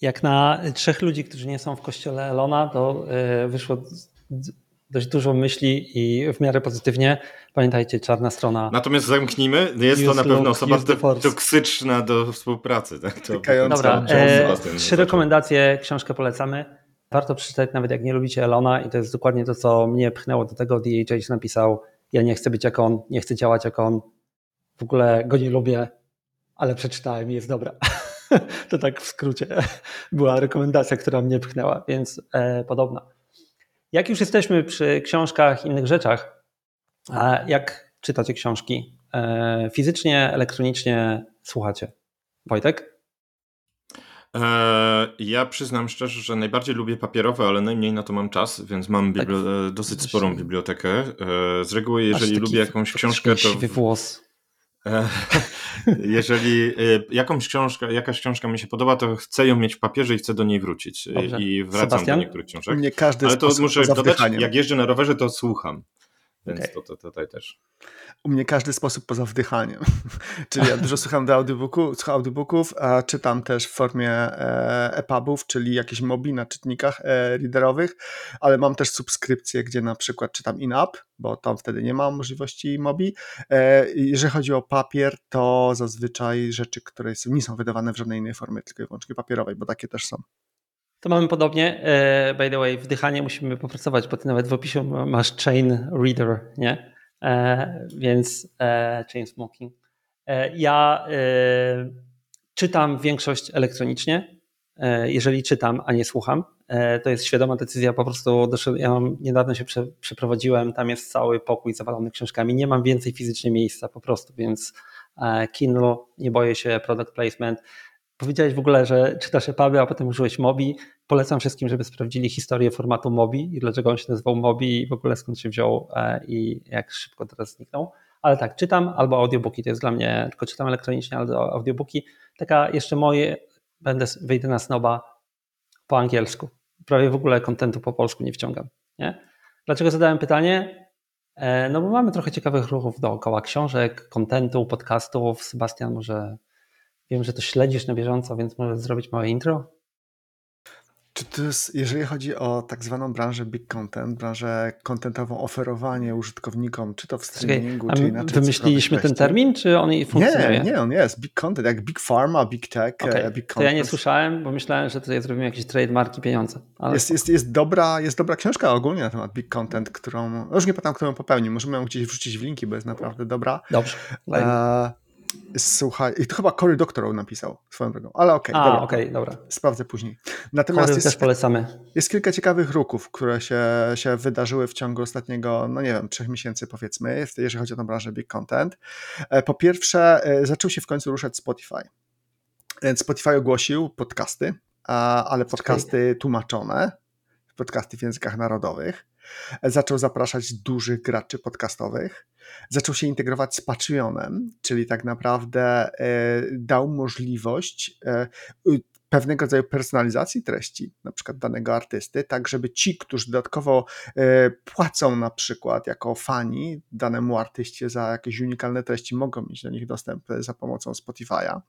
jak na trzech ludzi, którzy nie są w kościele Elona, to e, wyszło dość dużo myśli i w miarę pozytywnie. Pamiętajcie, czarna strona. Natomiast zamknijmy, jest to na pewno osoba toksyczna do współpracy. Tak? To Dobra, e, trzy rekomendacje, książkę polecamy. Warto przeczytać, nawet jak nie lubicie Elona i to jest dokładnie to, co mnie pchnęło do tego. DHH napisał, ja nie chcę być jak on, nie chcę działać jak on, w ogóle go nie lubię, ale przeczytałem i jest dobra. to tak w skrócie była rekomendacja, która mnie pchnęła, więc e, podobna. Jak już jesteśmy przy książkach, innych rzeczach, a jak czytacie książki? E, fizycznie, elektronicznie słuchacie? Wojtek? E, ja przyznam szczerze, że najbardziej lubię papierowe, ale najmniej na to mam czas, więc mam tak, e, dosyć sporą bibliotekę. Z reguły, jeżeli lubię jakąś książkę, to. Włos. Jeżeli jakąś książka, jakaś książka mi się podoba, to chcę ją mieć w papierze i chcę do niej wrócić. Dobrze. I wracam Sebastian? do niektórych książek. Nie każdy Ale to muszę dodać, jak jeżdżę na rowerze, to słucham. Więc okay. to, to tutaj też. U mnie każdy sposób poza wdychaniem. czyli ja dużo słucham do audiobooku, słucham audiobooków, a czytam też w formie e, EPUBów, czyli jakieś mobi na czytnikach e, readerowych, ale mam też subskrypcję, gdzie na przykład czytam in-app, bo tam wtedy nie ma możliwości mobi. E, jeżeli chodzi o papier, to zazwyczaj rzeczy, które nie są wydawane w żadnej innej formie, tylko i wyłącznie papierowej, bo takie też są. To mamy podobnie. E, by the way, wdychanie musimy popracować, bo ty nawet w opisie masz chain reader, nie? E, więc e, chain smoking. Ja czytam większość elektronicznie. Jeżeli czytam, a nie słucham, to jest świadoma decyzja. Po prostu ja mam, niedawno się prze, przeprowadziłem, tam jest cały pokój zawalony książkami. Nie mam więcej fizycznie miejsca po prostu, więc Kindle, nie boję się, product placement. Powiedziałeś w ogóle, że czytasz EPUBy, a potem użyłeś Mobi. Polecam wszystkim, żeby sprawdzili historię formatu Mobi i dlaczego on się nazywał Mobi i w ogóle skąd się wziął e, i jak szybko teraz zniknął. Ale tak, czytam albo audiobooki, to jest dla mnie, tylko czytam elektronicznie, albo audiobooki. Taka jeszcze moje, będę, wyjdę na snoba po angielsku. Prawie w ogóle kontentu po polsku nie wciągam. Nie? Dlaczego zadałem pytanie? E, no bo mamy trochę ciekawych ruchów dookoła książek, kontentu, podcastów. Sebastian może Wiem, że to śledzisz na bieżąco, więc może zrobić małe intro? Czy to jest, jeżeli chodzi o tak zwaną branżę big content, branżę contentową, oferowanie użytkownikom, czy to w streamingu, czy inaczej. Wymyśliliśmy ten termin, czy on funkcjonuje? Nie, nie, on jest. Big content, jak big pharma, big tech, okay. E, big content. To ja nie słyszałem, bo myślałem, że tutaj zrobimy jakieś trademarki, pieniądze. Jest, jest, jest, dobra, jest dobra książka ogólnie na temat big content, którą, no już nie pamiętam, kto ją popełnił. Możemy ją gdzieś wrzucić w linki, bo jest naprawdę dobra. Dobrze. E, Słuchaj, i to chyba Cory Doctorow napisał swoją drogą, ale okej, okay, dobra. Okay, dobra. Sprawdzę później. Natomiast jest, też polecamy. Jest kilka ciekawych ruków, które się, się wydarzyły w ciągu ostatniego, no nie wiem, trzech miesięcy powiedzmy, jeżeli chodzi o tę branżę Big Content. E, po pierwsze, e, zaczął się w końcu ruszać Spotify. Spotify ogłosił podcasty, ale podcasty tłumaczone, podcasty w językach narodowych. Zaczął zapraszać dużych graczy podcastowych zaczął się integrować z Patreonem, czyli tak naprawdę e, dał możliwość e, pewnego rodzaju personalizacji treści, na przykład danego artysty, tak żeby ci, którzy dodatkowo e, płacą na przykład jako fani danemu artyście za jakieś unikalne treści, mogą mieć do nich dostęp za pomocą Spotify'a.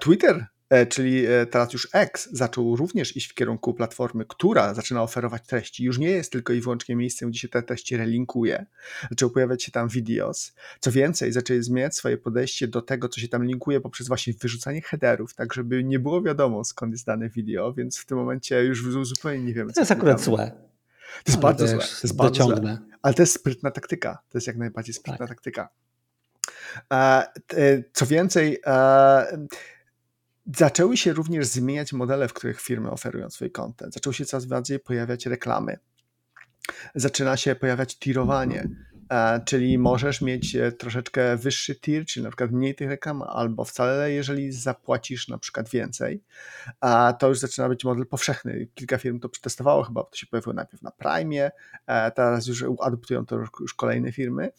Twitter czyli e, teraz już X zaczął również iść w kierunku platformy, która zaczyna oferować treści. Już nie jest tylko i wyłącznie miejscem, gdzie się te treści relinkuje. Zaczęły pojawiać się tam videos. Co więcej, zaczęli zmieniać swoje podejście do tego, co się tam linkuje poprzez właśnie wyrzucanie headerów, tak żeby nie było wiadomo skąd jest dane wideo, więc w tym momencie już zupełnie nie wiemy. To jest akurat złe. To jest Ale bardzo złe. To jest bardzo złe. Ale to jest sprytna taktyka. To jest jak najbardziej sprytna tak. taktyka. E, co więcej, Zaczęły się również zmieniać modele, w których firmy oferują swój content. Zaczęły się coraz bardziej pojawiać reklamy. Zaczyna się pojawiać tirowanie, e, czyli możesz mieć e, troszeczkę wyższy tier, czyli na przykład mniej tych reklam, albo wcale, jeżeli zapłacisz na przykład więcej. A to już zaczyna być model powszechny. Kilka firm to przetestowało, chyba to się pojawiło najpierw na Prime, e, teraz już adoptują to już kolejne firmy.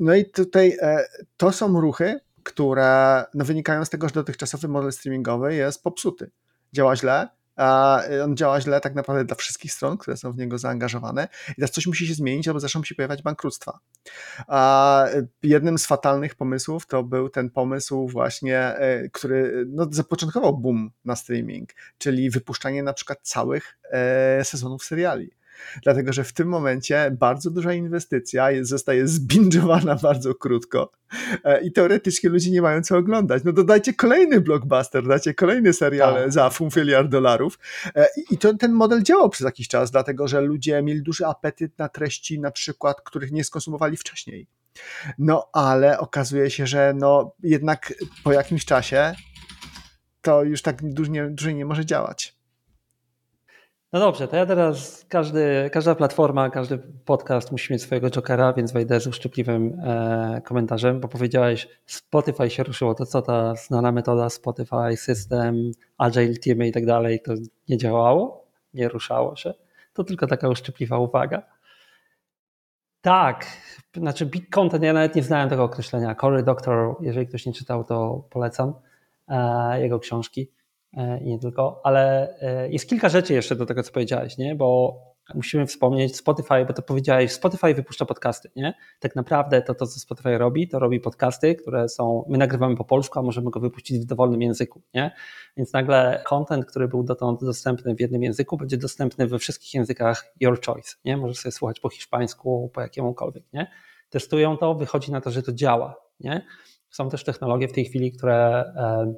No i tutaj to są ruchy, które no, wynikają z tego, że dotychczasowy model streamingowy jest popsuty. Działa źle, a on działa źle tak naprawdę dla wszystkich stron, które są w niego zaangażowane i teraz coś musi się zmienić, albo zaczną się pojawiać bankructwa. A jednym z fatalnych pomysłów to był ten pomysł właśnie, e, który no, zapoczątkował boom na streaming, czyli wypuszczanie na przykład całych sezonów seriali dlatego że w tym momencie bardzo duża inwestycja zostaje zbingowana bardzo krótko e, i teoretycznie ludzie nie mają co oglądać. No dodajcie kolejny blockbuster, dajcie kolejny serial tak. za pół miliard dolarów e, i to, ten model działał przez jakiś czas, dlatego że ludzie mieli duży apetyt na treści na przykład, których nie skonsumowali wcześniej. No ale okazuje się, że no jednak po jakimś czasie to już tak dłużej nie może działać. No dobrze, to ja teraz, każdy, każda platforma, każdy podcast musi mieć swojego jokera, więc wejdę z uszczypliwym e, komentarzem, bo powiedziałeś, Spotify się ruszyło, to co ta znana metoda Spotify, system, agile teamy i tak dalej, to nie działało, nie ruszało się. To tylko taka uszczypliwa uwaga. Tak, znaczy big content, ja nawet nie znałem tego określenia. Cory Doctor, jeżeli ktoś nie czytał, to polecam e, jego książki. E, i nie tylko, ale e, jest kilka rzeczy jeszcze do tego, co powiedziałeś, nie? bo musimy wspomnieć Spotify, bo to powiedziałeś, Spotify wypuszcza podcasty, nie? Tak naprawdę to, to co Spotify robi, to robi podcasty, które są, my nagrywamy po polsku, a możemy go wypuścić w dowolnym języku, nie? Więc nagle content, który był dotąd dostępny w jednym języku, będzie dostępny we wszystkich językach your choice, nie? Możesz sobie słuchać po hiszpańsku, po jakiemukolwiek, nie? Testują to, wychodzi na to, że to działa, nie? Są też technologie w tej chwili, które e,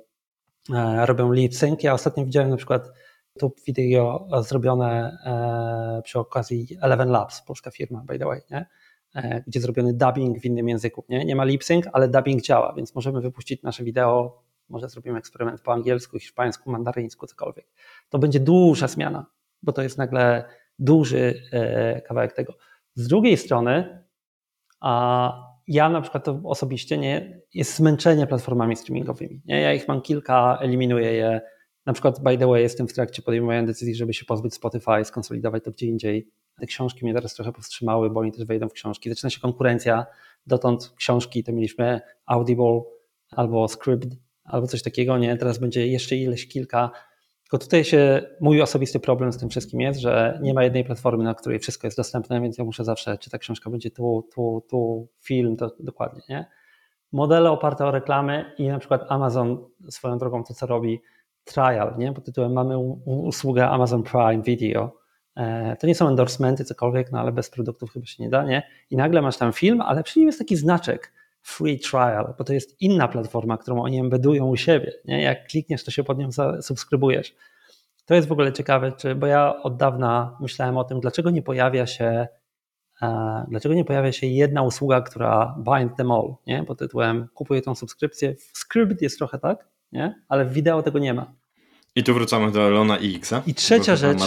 robią lip sync. Ja ostatnio widziałem na przykład YouTube video zrobione e, przy okazji Eleven Labs, polska firma, by the way, nie? E, gdzie zrobiony dubbing w innym języku. Nie, nie ma lip sync, ale dubbing działa, więc możemy wypuścić nasze wideo, może zrobimy eksperyment po angielsku, hiszpańsku, mandaryńsku, cokolwiek. To będzie duża zmiana, bo to jest nagle duży e, kawałek tego. Z drugiej strony, a ja na przykład osobiście nie, jest zmęczenie platformami streamingowymi. Nie? Ja ich mam kilka, eliminuję je, na przykład, by the way, jestem w trakcie podejmowania decyzji, żeby się pozbyć Spotify, skonsolidować to gdzie indziej. Te książki mnie teraz trochę powstrzymały, bo oni też wejdą w książki. Zaczyna się konkurencja. Dotąd książki to mieliśmy Audible albo Script, albo coś takiego, nie? Teraz będzie jeszcze ileś kilka. Tylko tutaj się mój osobisty problem z tym wszystkim jest, że nie ma jednej platformy, na której wszystko jest dostępne, więc ja muszę zawsze, czy ta książka będzie tu, tu, tu, film, to dokładnie, nie? Modele oparte o reklamy i na przykład Amazon swoją drogą to, co robi, trial, nie? pod tytułem mamy usługę Amazon Prime Video. E, to nie są endorsementy, cokolwiek, no ale bez produktów chyba się nie da, nie? I nagle masz tam film, ale przy nim jest taki znaczek free trial, bo to jest inna platforma, którą oni embedują u siebie, nie? Jak klikniesz, to się pod nią subskrybujesz. To jest w ogóle ciekawe, czy, bo ja od dawna myślałem o tym, dlaczego nie pojawia się e, dlaczego nie pojawia się jedna usługa, która bind them all, nie? pod tytułem kupuję tą subskrypcję. W jest trochę tak, nie? ale w wideo tego nie ma. I tu wracamy do Elona i Xa. I trzecia rzecz,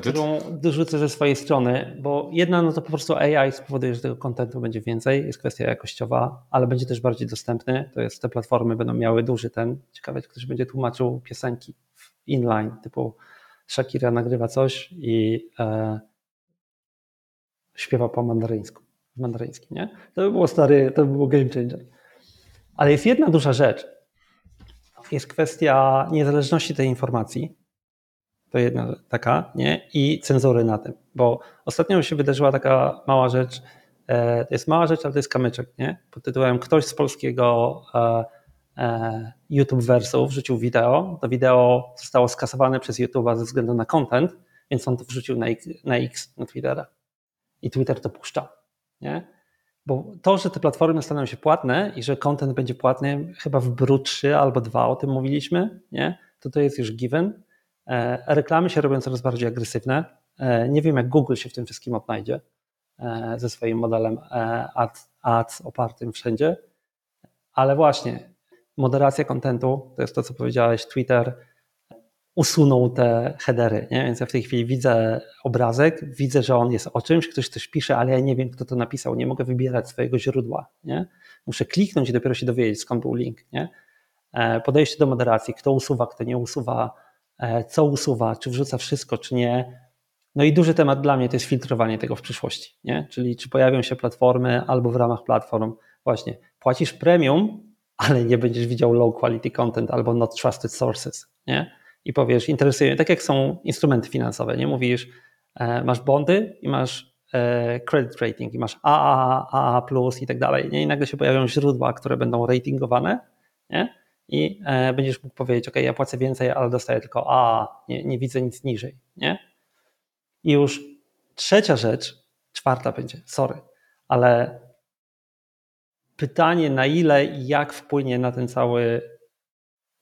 którą dorzucę ze swojej strony, bo jedna no to po prostu AI spowoduje, że tego kontentu będzie więcej, jest kwestia jakościowa, ale będzie też bardziej dostępny. To jest te platformy będą miały duży ten. Ciekawe, ktoś będzie tłumaczył piosenki w inline, typu Shakira nagrywa coś i e, śpiewa po mandaryńsku, mandaryńskim, nie? To by było stary, to by było game changer. Ale jest jedna duża rzecz, jest kwestia niezależności tej informacji. To jedna taka, nie? I cenzury na tym. Bo ostatnio się wydarzyła taka mała rzecz. E, to jest mała rzecz, ale to jest kamyczek, nie? Pod tytułem ktoś z polskiego e, e, YouTube wersów wrzucił wideo. To wideo zostało skasowane przez YouTube'a ze względu na content, więc on to wrzucił na X, na, X, na Twittera. I Twitter to puszcza. Nie? Bo to, że te platformy staną się płatne i że content będzie płatny, chyba w BRU 3 albo 2 o tym mówiliśmy, nie? to to jest już given. E, reklamy się robią coraz bardziej agresywne. E, nie wiem, jak Google się w tym wszystkim odnajdzie e, ze swoim modelem ads, ads opartym wszędzie, ale właśnie moderacja kontentu, to jest to, co powiedziałeś, Twitter, usunął te headery, nie? więc ja w tej chwili widzę obrazek, widzę, że on jest o czymś, ktoś coś pisze, ale ja nie wiem, kto to napisał, nie mogę wybierać swojego źródła. Nie? Muszę kliknąć i dopiero się dowiedzieć, skąd był link. Nie? E, podejście do moderacji, kto usuwa, kto nie usuwa, e, co usuwa, czy wrzuca wszystko, czy nie. No i duży temat dla mnie to jest filtrowanie tego w przyszłości, nie? czyli czy pojawią się platformy albo w ramach platform właśnie płacisz premium, ale nie będziesz widział low quality content albo not trusted sources, nie? I powiesz, interesuje mnie, tak jak są instrumenty finansowe, nie mówisz, e, masz bondy i masz e, credit rating i masz AAA, AA i tak dalej, nie? i nagle się pojawią źródła, które będą ratingowane nie? i e, będziesz mógł powiedzieć, ok, ja płacę więcej, ale dostaję tylko AA, nie, nie widzę nic niżej. Nie? I już trzecia rzecz, czwarta będzie, sorry, ale pytanie na ile i jak wpłynie na ten cały,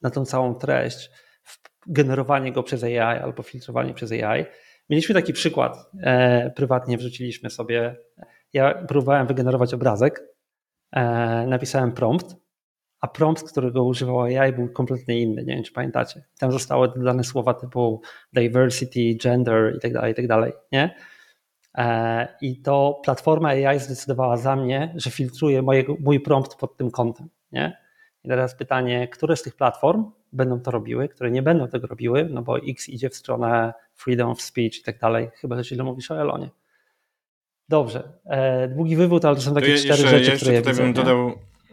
na tą całą treść, generowanie go przez AI albo filtrowanie przez AI. Mieliśmy taki przykład, e, prywatnie wrzuciliśmy sobie, ja próbowałem wygenerować obrazek, e, napisałem prompt, a prompt, którego używał AI był kompletnie inny, nie wiem czy pamiętacie. Tam zostały dodane słowa typu diversity, gender i tak dalej, i tak nie? E, I to platforma AI zdecydowała za mnie, że filtruje mój prompt pod tym kątem, nie? I teraz pytanie, które z tych platform będą to robiły, które nie będą tego robiły, no bo X idzie w stronę freedom of speech i tak dalej, chyba że źle mówisz o Elonie. Dobrze, e, długi wywód, ale to są takie to cztery jeszcze, rzeczy, jeszcze które ja widzę, bym dodał,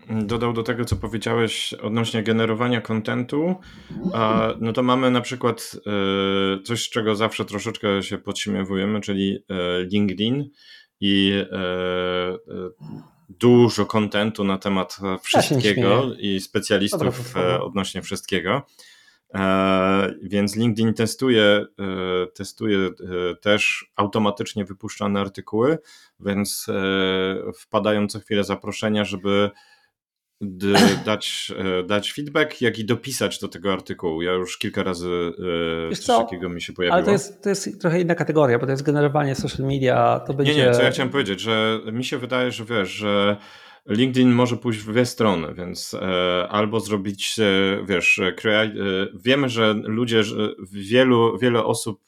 dodał do tego, co powiedziałeś odnośnie generowania kontentu. No to mamy na przykład e, coś, z czego zawsze troszeczkę się podśmiewujemy, czyli e, LinkedIn i e, dużo kontentu na temat wszystkiego i specjalistów odnośnie wszystkiego. Więc LinkedIn testuje, testuje też automatycznie wypuszczane artykuły, więc wpadają co chwilę zaproszenia, żeby dać, e, dać feedback, jak i dopisać do tego artykułu. Ja już kilka razy e, Wiesz coś takiego mi się pojawiło. Ale to jest, to jest trochę inna kategoria, bo to jest generowanie social media. To będzie... Nie, nie, co ja chciałem powiedzieć, że mi się wydaje, że wiesz, że LinkedIn może pójść w dwie strony, więc e, albo zrobić, e, wiesz, e, wiemy, że ludzie, wielu, wiele osób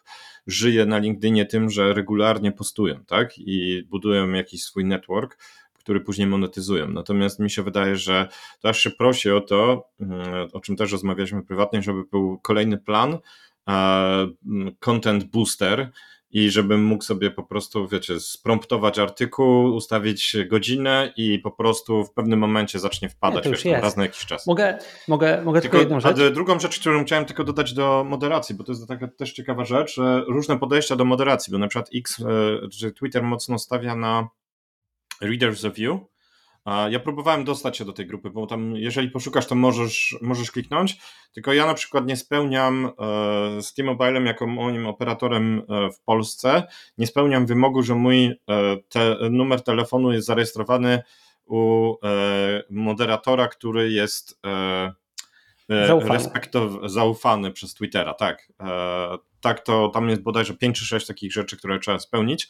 żyje na LinkedInie tym, że regularnie postują, tak? I budują jakiś swój network który później monetyzują. Natomiast mi się wydaje, że to aż się prosi o to, mm, o czym też rozmawialiśmy prywatnie, żeby był kolejny plan, content booster, i żebym mógł sobie po prostu, wiecie, spromptować artykuł, ustawić godzinę i po prostu w pewnym momencie zacznie wpadać, Nie, wiesz, raz na jakiś czas. Mogę, mogę, mogę tylko, tylko jedną rzecz? drugą rzecz, którą chciałem tylko dodać do moderacji, bo to jest taka też ciekawa rzecz, że różne podejścia do moderacji, bo na przykład X, e, czy Twitter mocno stawia na Readers of You. Ja próbowałem dostać się do tej grupy, bo tam, jeżeli poszukasz, to możesz, możesz kliknąć. Tylko ja na przykład nie spełniam e, z T-Mobilem jako moim operatorem e, w Polsce, nie spełniam wymogu, że mój e, te, numer telefonu jest zarejestrowany u moderatora, który jest zaufany. Respektow- zaufany przez Twittera, tak. Tak, to tam jest bodajże 5 czy 6 takich rzeczy, które trzeba spełnić.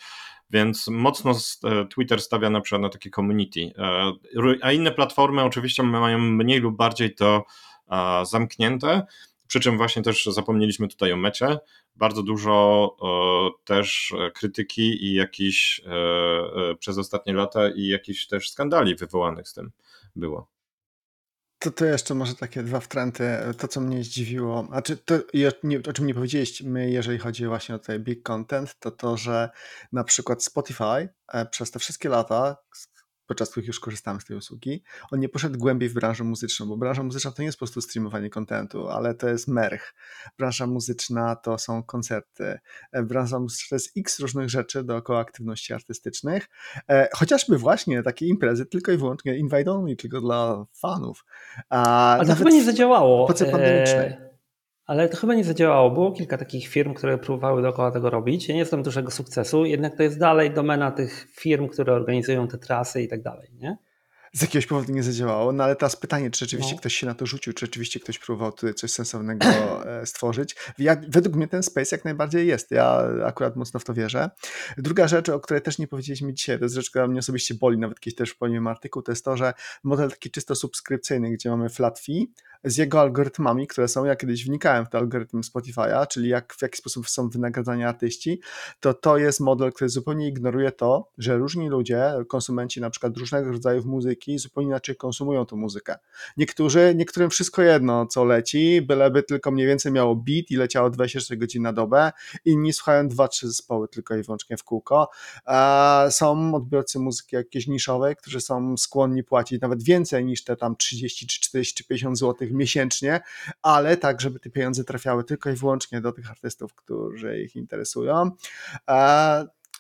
Więc mocno e, Twitter stawia na przykład na takie community. E, a inne platformy oczywiście mają mniej lub bardziej to zamknięte. Przy czym właśnie też zapomnieliśmy tutaj o mecie. Bardzo dużo też krytyki i jakiś e, przez ostatnie lata i jakichś też skandali wywołanych z tym było. To, to jeszcze może takie dwa wtręty. To, co mnie zdziwiło, a czy to, o czym nie powiedzieliśmy, jeżeli chodzi właśnie o tutaj big content, to to, że na przykład Spotify e, przez te wszystkie lata, podczas których już korzystałem z tej usługi, on nie poszedł głębiej w branżę muzyczną, bo branża muzyczna to nie jest po prostu streamowanie kontentu, ale to jest merch. Branża muzyczna to są koncerty. E, branża muzyczna to jest x różnych rzeczy dookoła aktywności artystycznych, e, chociażby właśnie takie imprezy tylko i wyłącznie invite only, tylko dla fanów. A, Ale to chyba nie zadziałało. Po pandemicznej. E, ale to chyba nie zadziałało. Było kilka takich firm, które próbowały dookoła tego robić. Ja nie znam dużego sukcesu, jednak to jest dalej domena tych firm, które organizują te trasy i tak dalej, nie? z jakiegoś powodu nie zadziałało. No ale teraz pytanie, czy rzeczywiście no. ktoś się na to rzucił, czy rzeczywiście ktoś próbował tutaj coś sensownego e, stworzyć. Ja, według mnie ten space jak najbardziej jest. Ja akurat mocno w to wierzę. Druga rzecz, o której też nie powiedzieliśmy dzisiaj, to jest rzecz, która mnie osobiście boli, nawet kiedyś też powiem artykuł, to jest to, że model taki czysto subskrypcyjny, gdzie mamy flat fee, z jego algorytmami, które są, ja kiedyś wnikałem w te algorytmy Spotify'a, czyli jak, w jaki sposób są wynagradzani artyści, to to jest model, który zupełnie ignoruje to, że różni ludzie, konsumenci na przykład różnego rodzaju muzyki, zupełnie inaczej konsumują tą muzykę. Niektórzy, niektórym wszystko jedno, co leci, byleby tylko mniej więcej miało beat i leciało 24 godziny na dobę, inni słuchają 2-3 zespoły tylko i wyłącznie w kółko. Są odbiorcy muzyki jakiejś niszowej, którzy są skłonni płacić nawet więcej niż te tam 30 czy 40 czy 50 zł miesięcznie, ale tak, żeby te pieniądze trafiały tylko i wyłącznie do tych artystów, którzy ich interesują.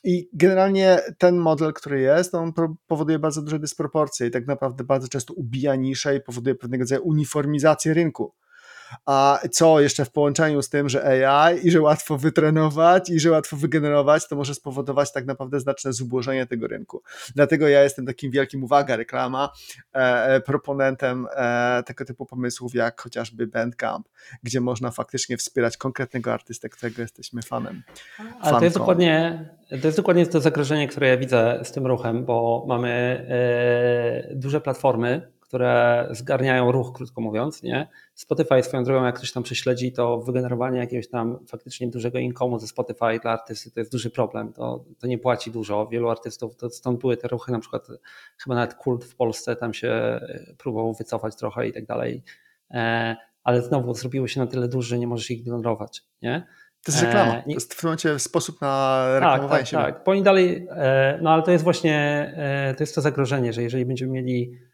I generalnie ten model, który jest, on powoduje bardzo duże dysproporcje i tak naprawdę bardzo często ubija niszę i powoduje pewnego rodzaju uniformizację rynku a co jeszcze w połączeniu z tym, że AI i że łatwo wytrenować i że łatwo wygenerować, to może spowodować tak naprawdę znaczne zubożenie tego rynku. Dlatego ja jestem takim wielkim, uwaga, reklama, e, e, proponentem e, tego typu pomysłów, jak chociażby Bandcamp, gdzie można faktycznie wspierać konkretnego artystę, którego jesteśmy fanem. Ale to jest dokładnie, to jest dokładnie to zagrożenie, które ja widzę z tym ruchem, bo mamy e, duże platformy, które zgarniają ruch, krótko mówiąc, nie? Spotify swoją drogą, jak ktoś tam prześledzi, to wygenerowanie jakiegoś tam faktycznie dużego inkomu ze Spotify dla artysty to jest duży problem. To, to nie płaci dużo. Wielu artystów, to stąd były te ruchy, na przykład chyba nawet kult w Polsce tam się e, próbował wycofać trochę i tak dalej. E, ale znowu zrobiło się na tyle duży, że nie możesz ich ignorować, nie? To jest reklama. E, to jest w tym momencie sposób na reklamowanie tak, się. Tak, tak. Bo dalej, no ale to jest właśnie, to jest to zagrożenie, że jeżeli będziemy mieli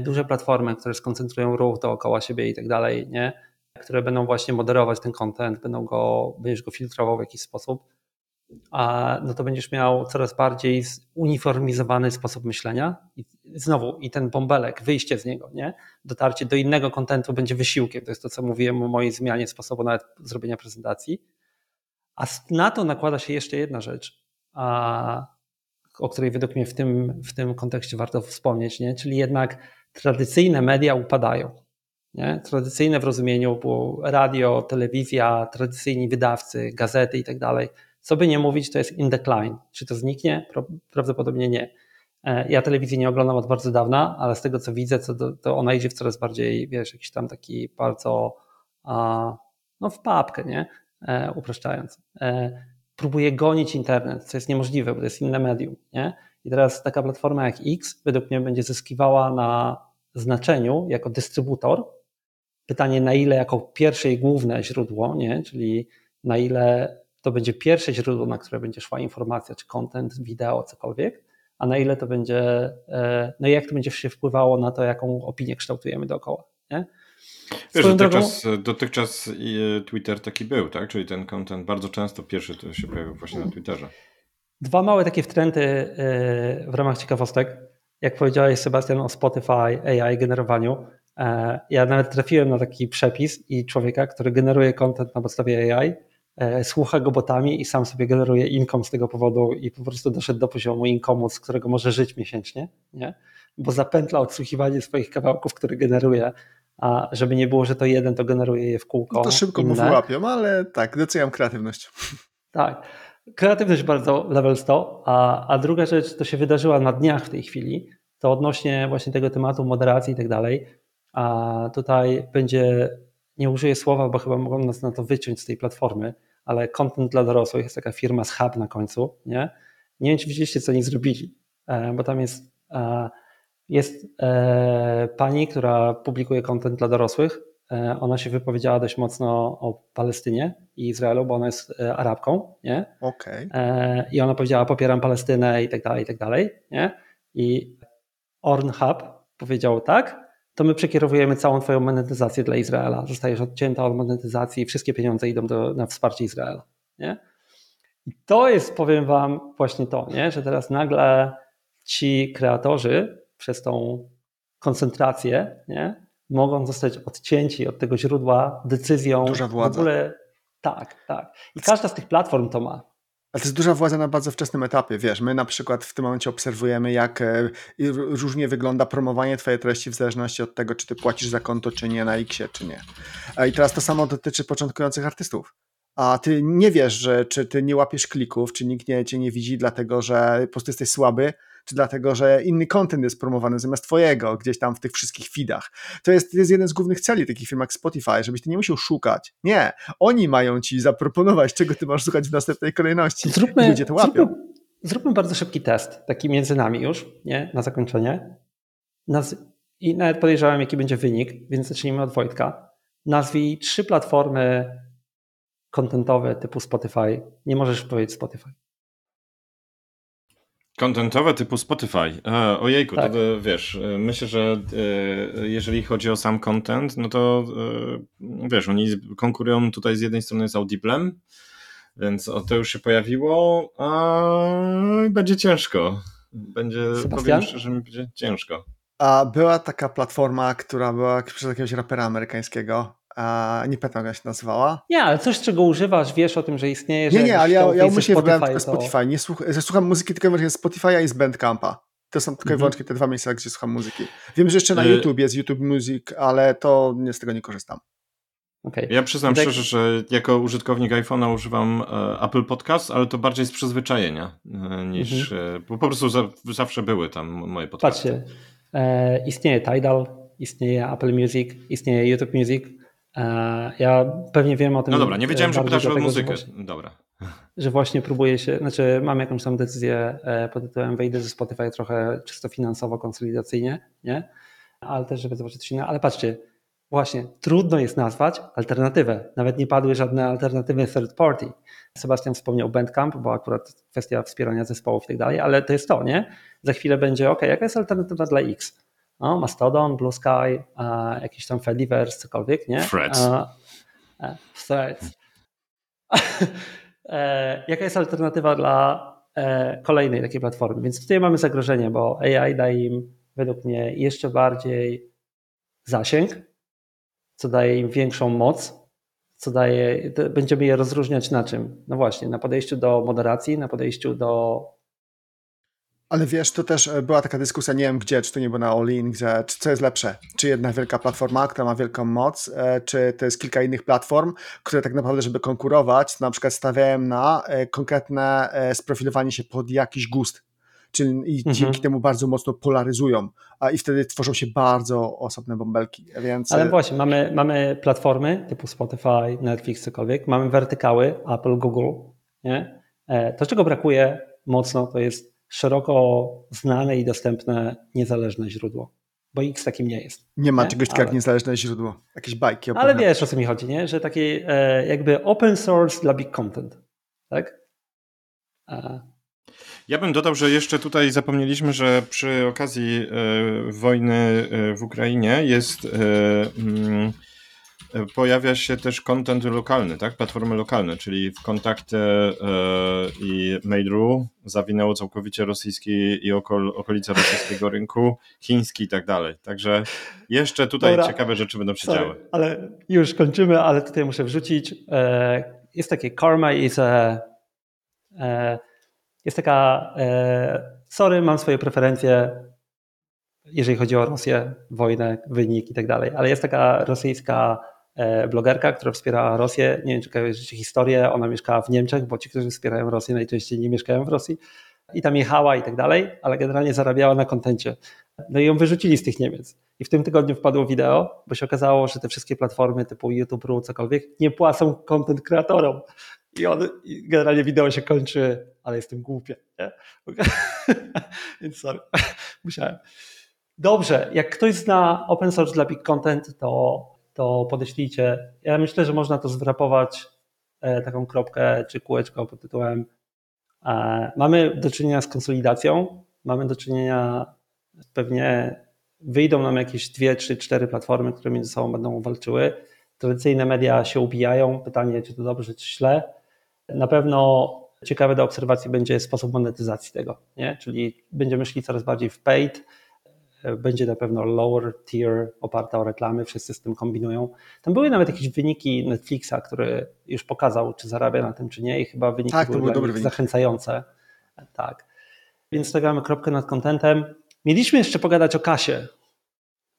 duże platformy, które skoncentrują ruch dookoła siebie i tak dalej, nie? które będą właśnie moderować ten content, będą go, będziesz go filtrował w jakiś sposób, a no to będziesz miał coraz bardziej uniformizowany sposób myślenia i znowu i ten bąbelek, wyjście z niego, nie? dotarcie do innego kontentu będzie wysiłkiem, to jest to co mówiłem o mojej zmianie sposobu nawet zrobienia prezentacji, a na to nakłada się jeszcze jedna rzecz, a, o której według mnie w tym, w tym kontekście warto wspomnieć, nie? czyli jednak tradycyjne media upadają. Nie? Tradycyjne w rozumieniu było radio, telewizja, tradycyjni wydawcy, gazety i tak dalej. Co by nie mówić, to jest in decline. Czy to zniknie? Prawdopodobnie nie. E, ja telewizji nie oglądam od bardzo dawna, ale z tego co widzę, to, ona idzie w coraz bardziej, wiesz, jakiś tam taki bardzo no w papkę, nie? E, upraszczając. Próbuje gonić internet, co jest niemożliwe, bo to jest inne medium, nie? I teraz taka platforma jak X według mnie będzie zyskiwała na znaczeniu jako dystrybutor. Pytanie, na ile jako pierwsze i główne źródło, nie? czyli na ile to będzie pierwsze źródło, na które będzie szła informacja, czy content, wideo, cokolwiek, a na ile to będzie, e, no i jak to będzie się wpływało na to, jaką opinię kształtujemy dookoła. Nie? Wiesz, dotychczas, drogą... dotychczas Twitter taki był, tak? Czyli ten content bardzo często pierwszy to się pojawił właśnie na Twitterze. Dwa małe takie wtręty e, w ramach ciekawostek. Jak powiedziałeś Sebastian o Spotify AI generowaniu, e, ja nawet trafiłem na taki przepis i człowieka, który generuje content na podstawie AI, e, słucha go botami i sam sobie generuje income z tego powodu i po prostu doszedł do poziomu income'u, z którego może żyć miesięcznie, nie? bo zapętla odsłuchiwanie swoich kawałków, które generuje, a żeby nie było, że to jeden to generuje je w kółko. No to szybko mu wyłapią, ale tak, doceniam kreatywność. Tak. Kreatywność bardzo level 100, a, a druga rzecz, to się wydarzyła na dniach w tej chwili, to odnośnie właśnie tego tematu moderacji i tak dalej, a tutaj będzie, nie użyję słowa, bo chyba mogą nas na to wyciąć z tej platformy, ale content dla dorosłych jest taka firma z Hub na końcu, nie? Nie wiem, czy widzieliście, co oni zrobili, e, bo tam jest, e, jest e, pani, która publikuje content dla dorosłych, ona się wypowiedziała dość mocno o Palestynie i Izraelu, bo ona jest Arabką, nie? Okay. I ona powiedziała, popieram Palestynę i tak dalej, i tak dalej, nie? I Ornhub powiedział tak, to my przekierowujemy całą twoją monetyzację dla Izraela. Zostajesz odcięta od monetyzacji i wszystkie pieniądze idą do, na wsparcie Izraela. Nie? I to jest, powiem wam, właśnie to, nie? że teraz nagle ci kreatorzy przez tą koncentrację nie? mogą zostać odcięci od tego źródła decyzją. Duża władza. W ogóle, tak, tak. I każda z tych platform to ma. Ale to jest duża władza na bardzo wczesnym etapie. Wiesz, my na przykład w tym momencie obserwujemy, jak e, różnie wygląda promowanie Twojej treści w zależności od tego, czy Ty płacisz za konto, czy nie, na Xie, czy nie. E, I teraz to samo dotyczy początkujących artystów. A ty nie wiesz, że czy ty nie łapiesz klików, czy nikt nie, cię nie widzi, dlatego że po prostu jesteś słaby, czy dlatego, że inny content jest promowany zamiast twojego, gdzieś tam w tych wszystkich feedach. To jest, to jest jeden z głównych celi takich firm jak Spotify, żebyś ty nie musiał szukać. Nie, oni mają ci zaproponować, czego ty masz szukać w następnej kolejności. Zróbmy, ludzie to łapią. Zróbmy, zróbmy, bardzo szybki test, taki między nami już, nie? na zakończenie. Naz I nawet podejrzewam, jaki będzie wynik, więc zacznijmy od Wojtka. Nazwij trzy platformy kontentowe typu Spotify. Nie możesz powiedzieć Spotify. Kontentowe typu Spotify. E, ojejku, tak. to, to wiesz, e, myślę, że e, jeżeli chodzi o sam content, no to e, wiesz, oni konkurują tutaj z jednej strony z Audiblem, więc o, to już się pojawiło, a będzie ciężko. Będzie, Sebastian? powiem że będzie ciężko. A była taka platforma, która była przez jakiegoś rapera amerykańskiego, nie pamiętam jak się nazywała. Nie, ale coś, czego używasz, wiesz o tym, że istnieje, że Nie, nie, ale ja, ja umyślnie wybrałem tylko Spotify. Nie słuch słucham muzyki tylko wyłącznie Spotify'a i z Bandcampa. To są tylko i mhm. wyłącznie te dwa miejsca, gdzie słucham muzyki. Wiem, że jeszcze na y- YouTube jest YouTube Music, ale to nie z tego nie korzystam. Okay. Ja przyznam tak... szczerze, że jako użytkownik iPhone'a używam e, Apple Podcast, ale to bardziej z przyzwyczajenia e, niż, mhm. e, bo po prostu za, zawsze były tam moje podcasty. Patrzcie, e, istnieje Tidal, istnieje Apple Music, istnieje YouTube Music, ja pewnie wiem o tym. No dobra, nie wiedziałem, że pytasz o muzykę. Że właśnie, dobra. Że właśnie próbuję się, znaczy mam jakąś tam decyzję e, pod tytułem wejdę ze Spotify trochę czysto finansowo, konsolidacyjnie, nie? Ale też, żeby zobaczyć coś innego. Ale patrzcie, właśnie trudno jest nazwać alternatywę. Nawet nie padły żadne alternatywy third party. Sebastian wspomniał Bandcamp, bo akurat kwestia wspierania zespołów i tak dalej, ale to jest to, nie? Za chwilę będzie, ok, jaka jest alternatywa dla X? No, Mastodon, Blue Sky, a, jakiś tam Fediverse, cokolwiek, nie? Threads. A, a, threads. e, jaka jest alternatywa dla e, kolejnej takiej platformy? Więc tutaj mamy zagrożenie, bo AI daje im według mnie jeszcze bardziej zasięg, co daje im większą moc, co daje, będziemy je rozróżniać na czym? No właśnie, na podejściu do moderacji, na podejściu do ale wiesz, to też e, była taka dyskusja, nie wiem gdzie, czy to nie było na gdzie, czy co jest lepsze? Czy jedna wielka platforma, która ma wielką moc, e, czy to jest kilka innych platform, które tak naprawdę, żeby konkurować, na przykład stawiają na e, konkretne sprofilowanie się pod jakiś gust. Czyli i mhm. dzięki temu bardzo mocno polaryzują, a i wtedy tworzą się bardzo osobne bąbelki. Więc... Ale właśnie, mamy, mamy platformy typu Spotify, Netflix, cokolwiek, mamy wertykały Apple, Google. Nie? To, czego brakuje mocno, to jest szeroko znane i dostępne niezależne źródło. Bo X takim nie jest. Nie ma nie? czegoś takiego jak niezależne źródło. Jakieś bajki. Ale wiesz o co mi chodzi, nie? że taki e, jakby open source dla big content. Tak? Ja bym dodał, że jeszcze tutaj zapomnieliśmy, że przy okazji e, wojny e, w Ukrainie jest. E, mm, pojawia się też content lokalny, tak? Platformy lokalne, czyli w kontakcie e, i Mail.ru zawinęło całkowicie rosyjski i okol, okolice rosyjskiego rynku, chiński i tak dalej. Także jeszcze tutaj Dobra. ciekawe rzeczy będą się Sorry, działy. Ale już kończymy, ale tutaj muszę wrzucić. E, jest takie karma e, jest taka sorry, mam swoje preferencje jeżeli chodzi o Rosję, wojnę, wynik i tak dalej, ale jest taka rosyjska E, blogerka, która wspiera Rosję. Nie wiem, czy kojarzycie historię. Ona mieszkała w Niemczech, bo ci, którzy wspierają Rosję, najczęściej nie mieszkają w Rosji. I tam jechała i tak dalej, ale generalnie zarabiała na kontencie. No i ją wyrzucili z tych Niemiec. I w tym tygodniu wpadło wideo, bo się okazało, że te wszystkie platformy typu YouTube, cokolwiek nie płacą content kreatorom. I, on, I generalnie wideo się kończy, ale jestem głupie. Nie? Więc sorry, musiałem. Dobrze, jak ktoś zna open source dla big content, to to podeślijcie. Ja myślę, że można to zwrapować e, taką kropkę czy kółeczko pod tytułem e, mamy do czynienia z konsolidacją, mamy do czynienia pewnie wyjdą nam jakieś dwie, trzy, cztery platformy, które między sobą będą walczyły. Tradycyjne media się ubijają. Pytanie, czy to dobrze, czy źle. Na pewno ciekawe do obserwacji będzie sposób monetyzacji tego, nie? czyli będziemy szli coraz bardziej w paid, będzie na pewno lower tier oparta o reklamy, wszyscy z tym kombinują. Tam były nawet jakieś wyniki Netflixa, który już pokazał, czy zarabia na tym, czy nie i chyba wyniki tak, były, były zachęcające. Tak. Więc stawiamy kropkę nad kontentem. Mieliśmy jeszcze pogadać o kasie.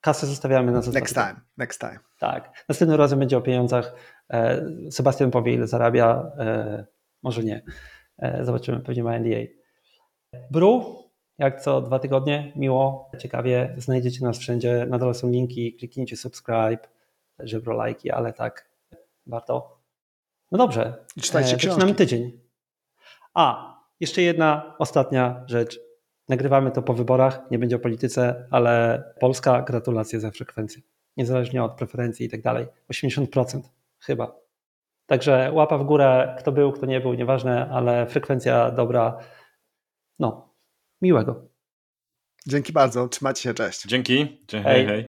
Kasę zostawiamy na zostawienie. Next time, next time. Tak. Następnym razem będzie o pieniądzach. E, Sebastian powie, ile zarabia. E, może nie. E, zobaczymy, pewnie ma NDA. Bru, jak co dwa tygodnie, miło, ciekawie, znajdziecie nas wszędzie, na dole są linki, kliknijcie subscribe, żebro lajki, ale tak, warto. No dobrze, czytajcie e, zaczynamy tydzień. A, jeszcze jedna ostatnia rzecz. Nagrywamy to po wyborach, nie będzie o polityce, ale Polska gratulacje za frekwencję. Niezależnie od preferencji i tak dalej. 80% chyba. Także łapa w górę, kto był, kto nie był, nieważne, ale frekwencja dobra. No, miłego. Dzięki bardzo, trzymajcie się, cześć. Dzięki, hej. hej.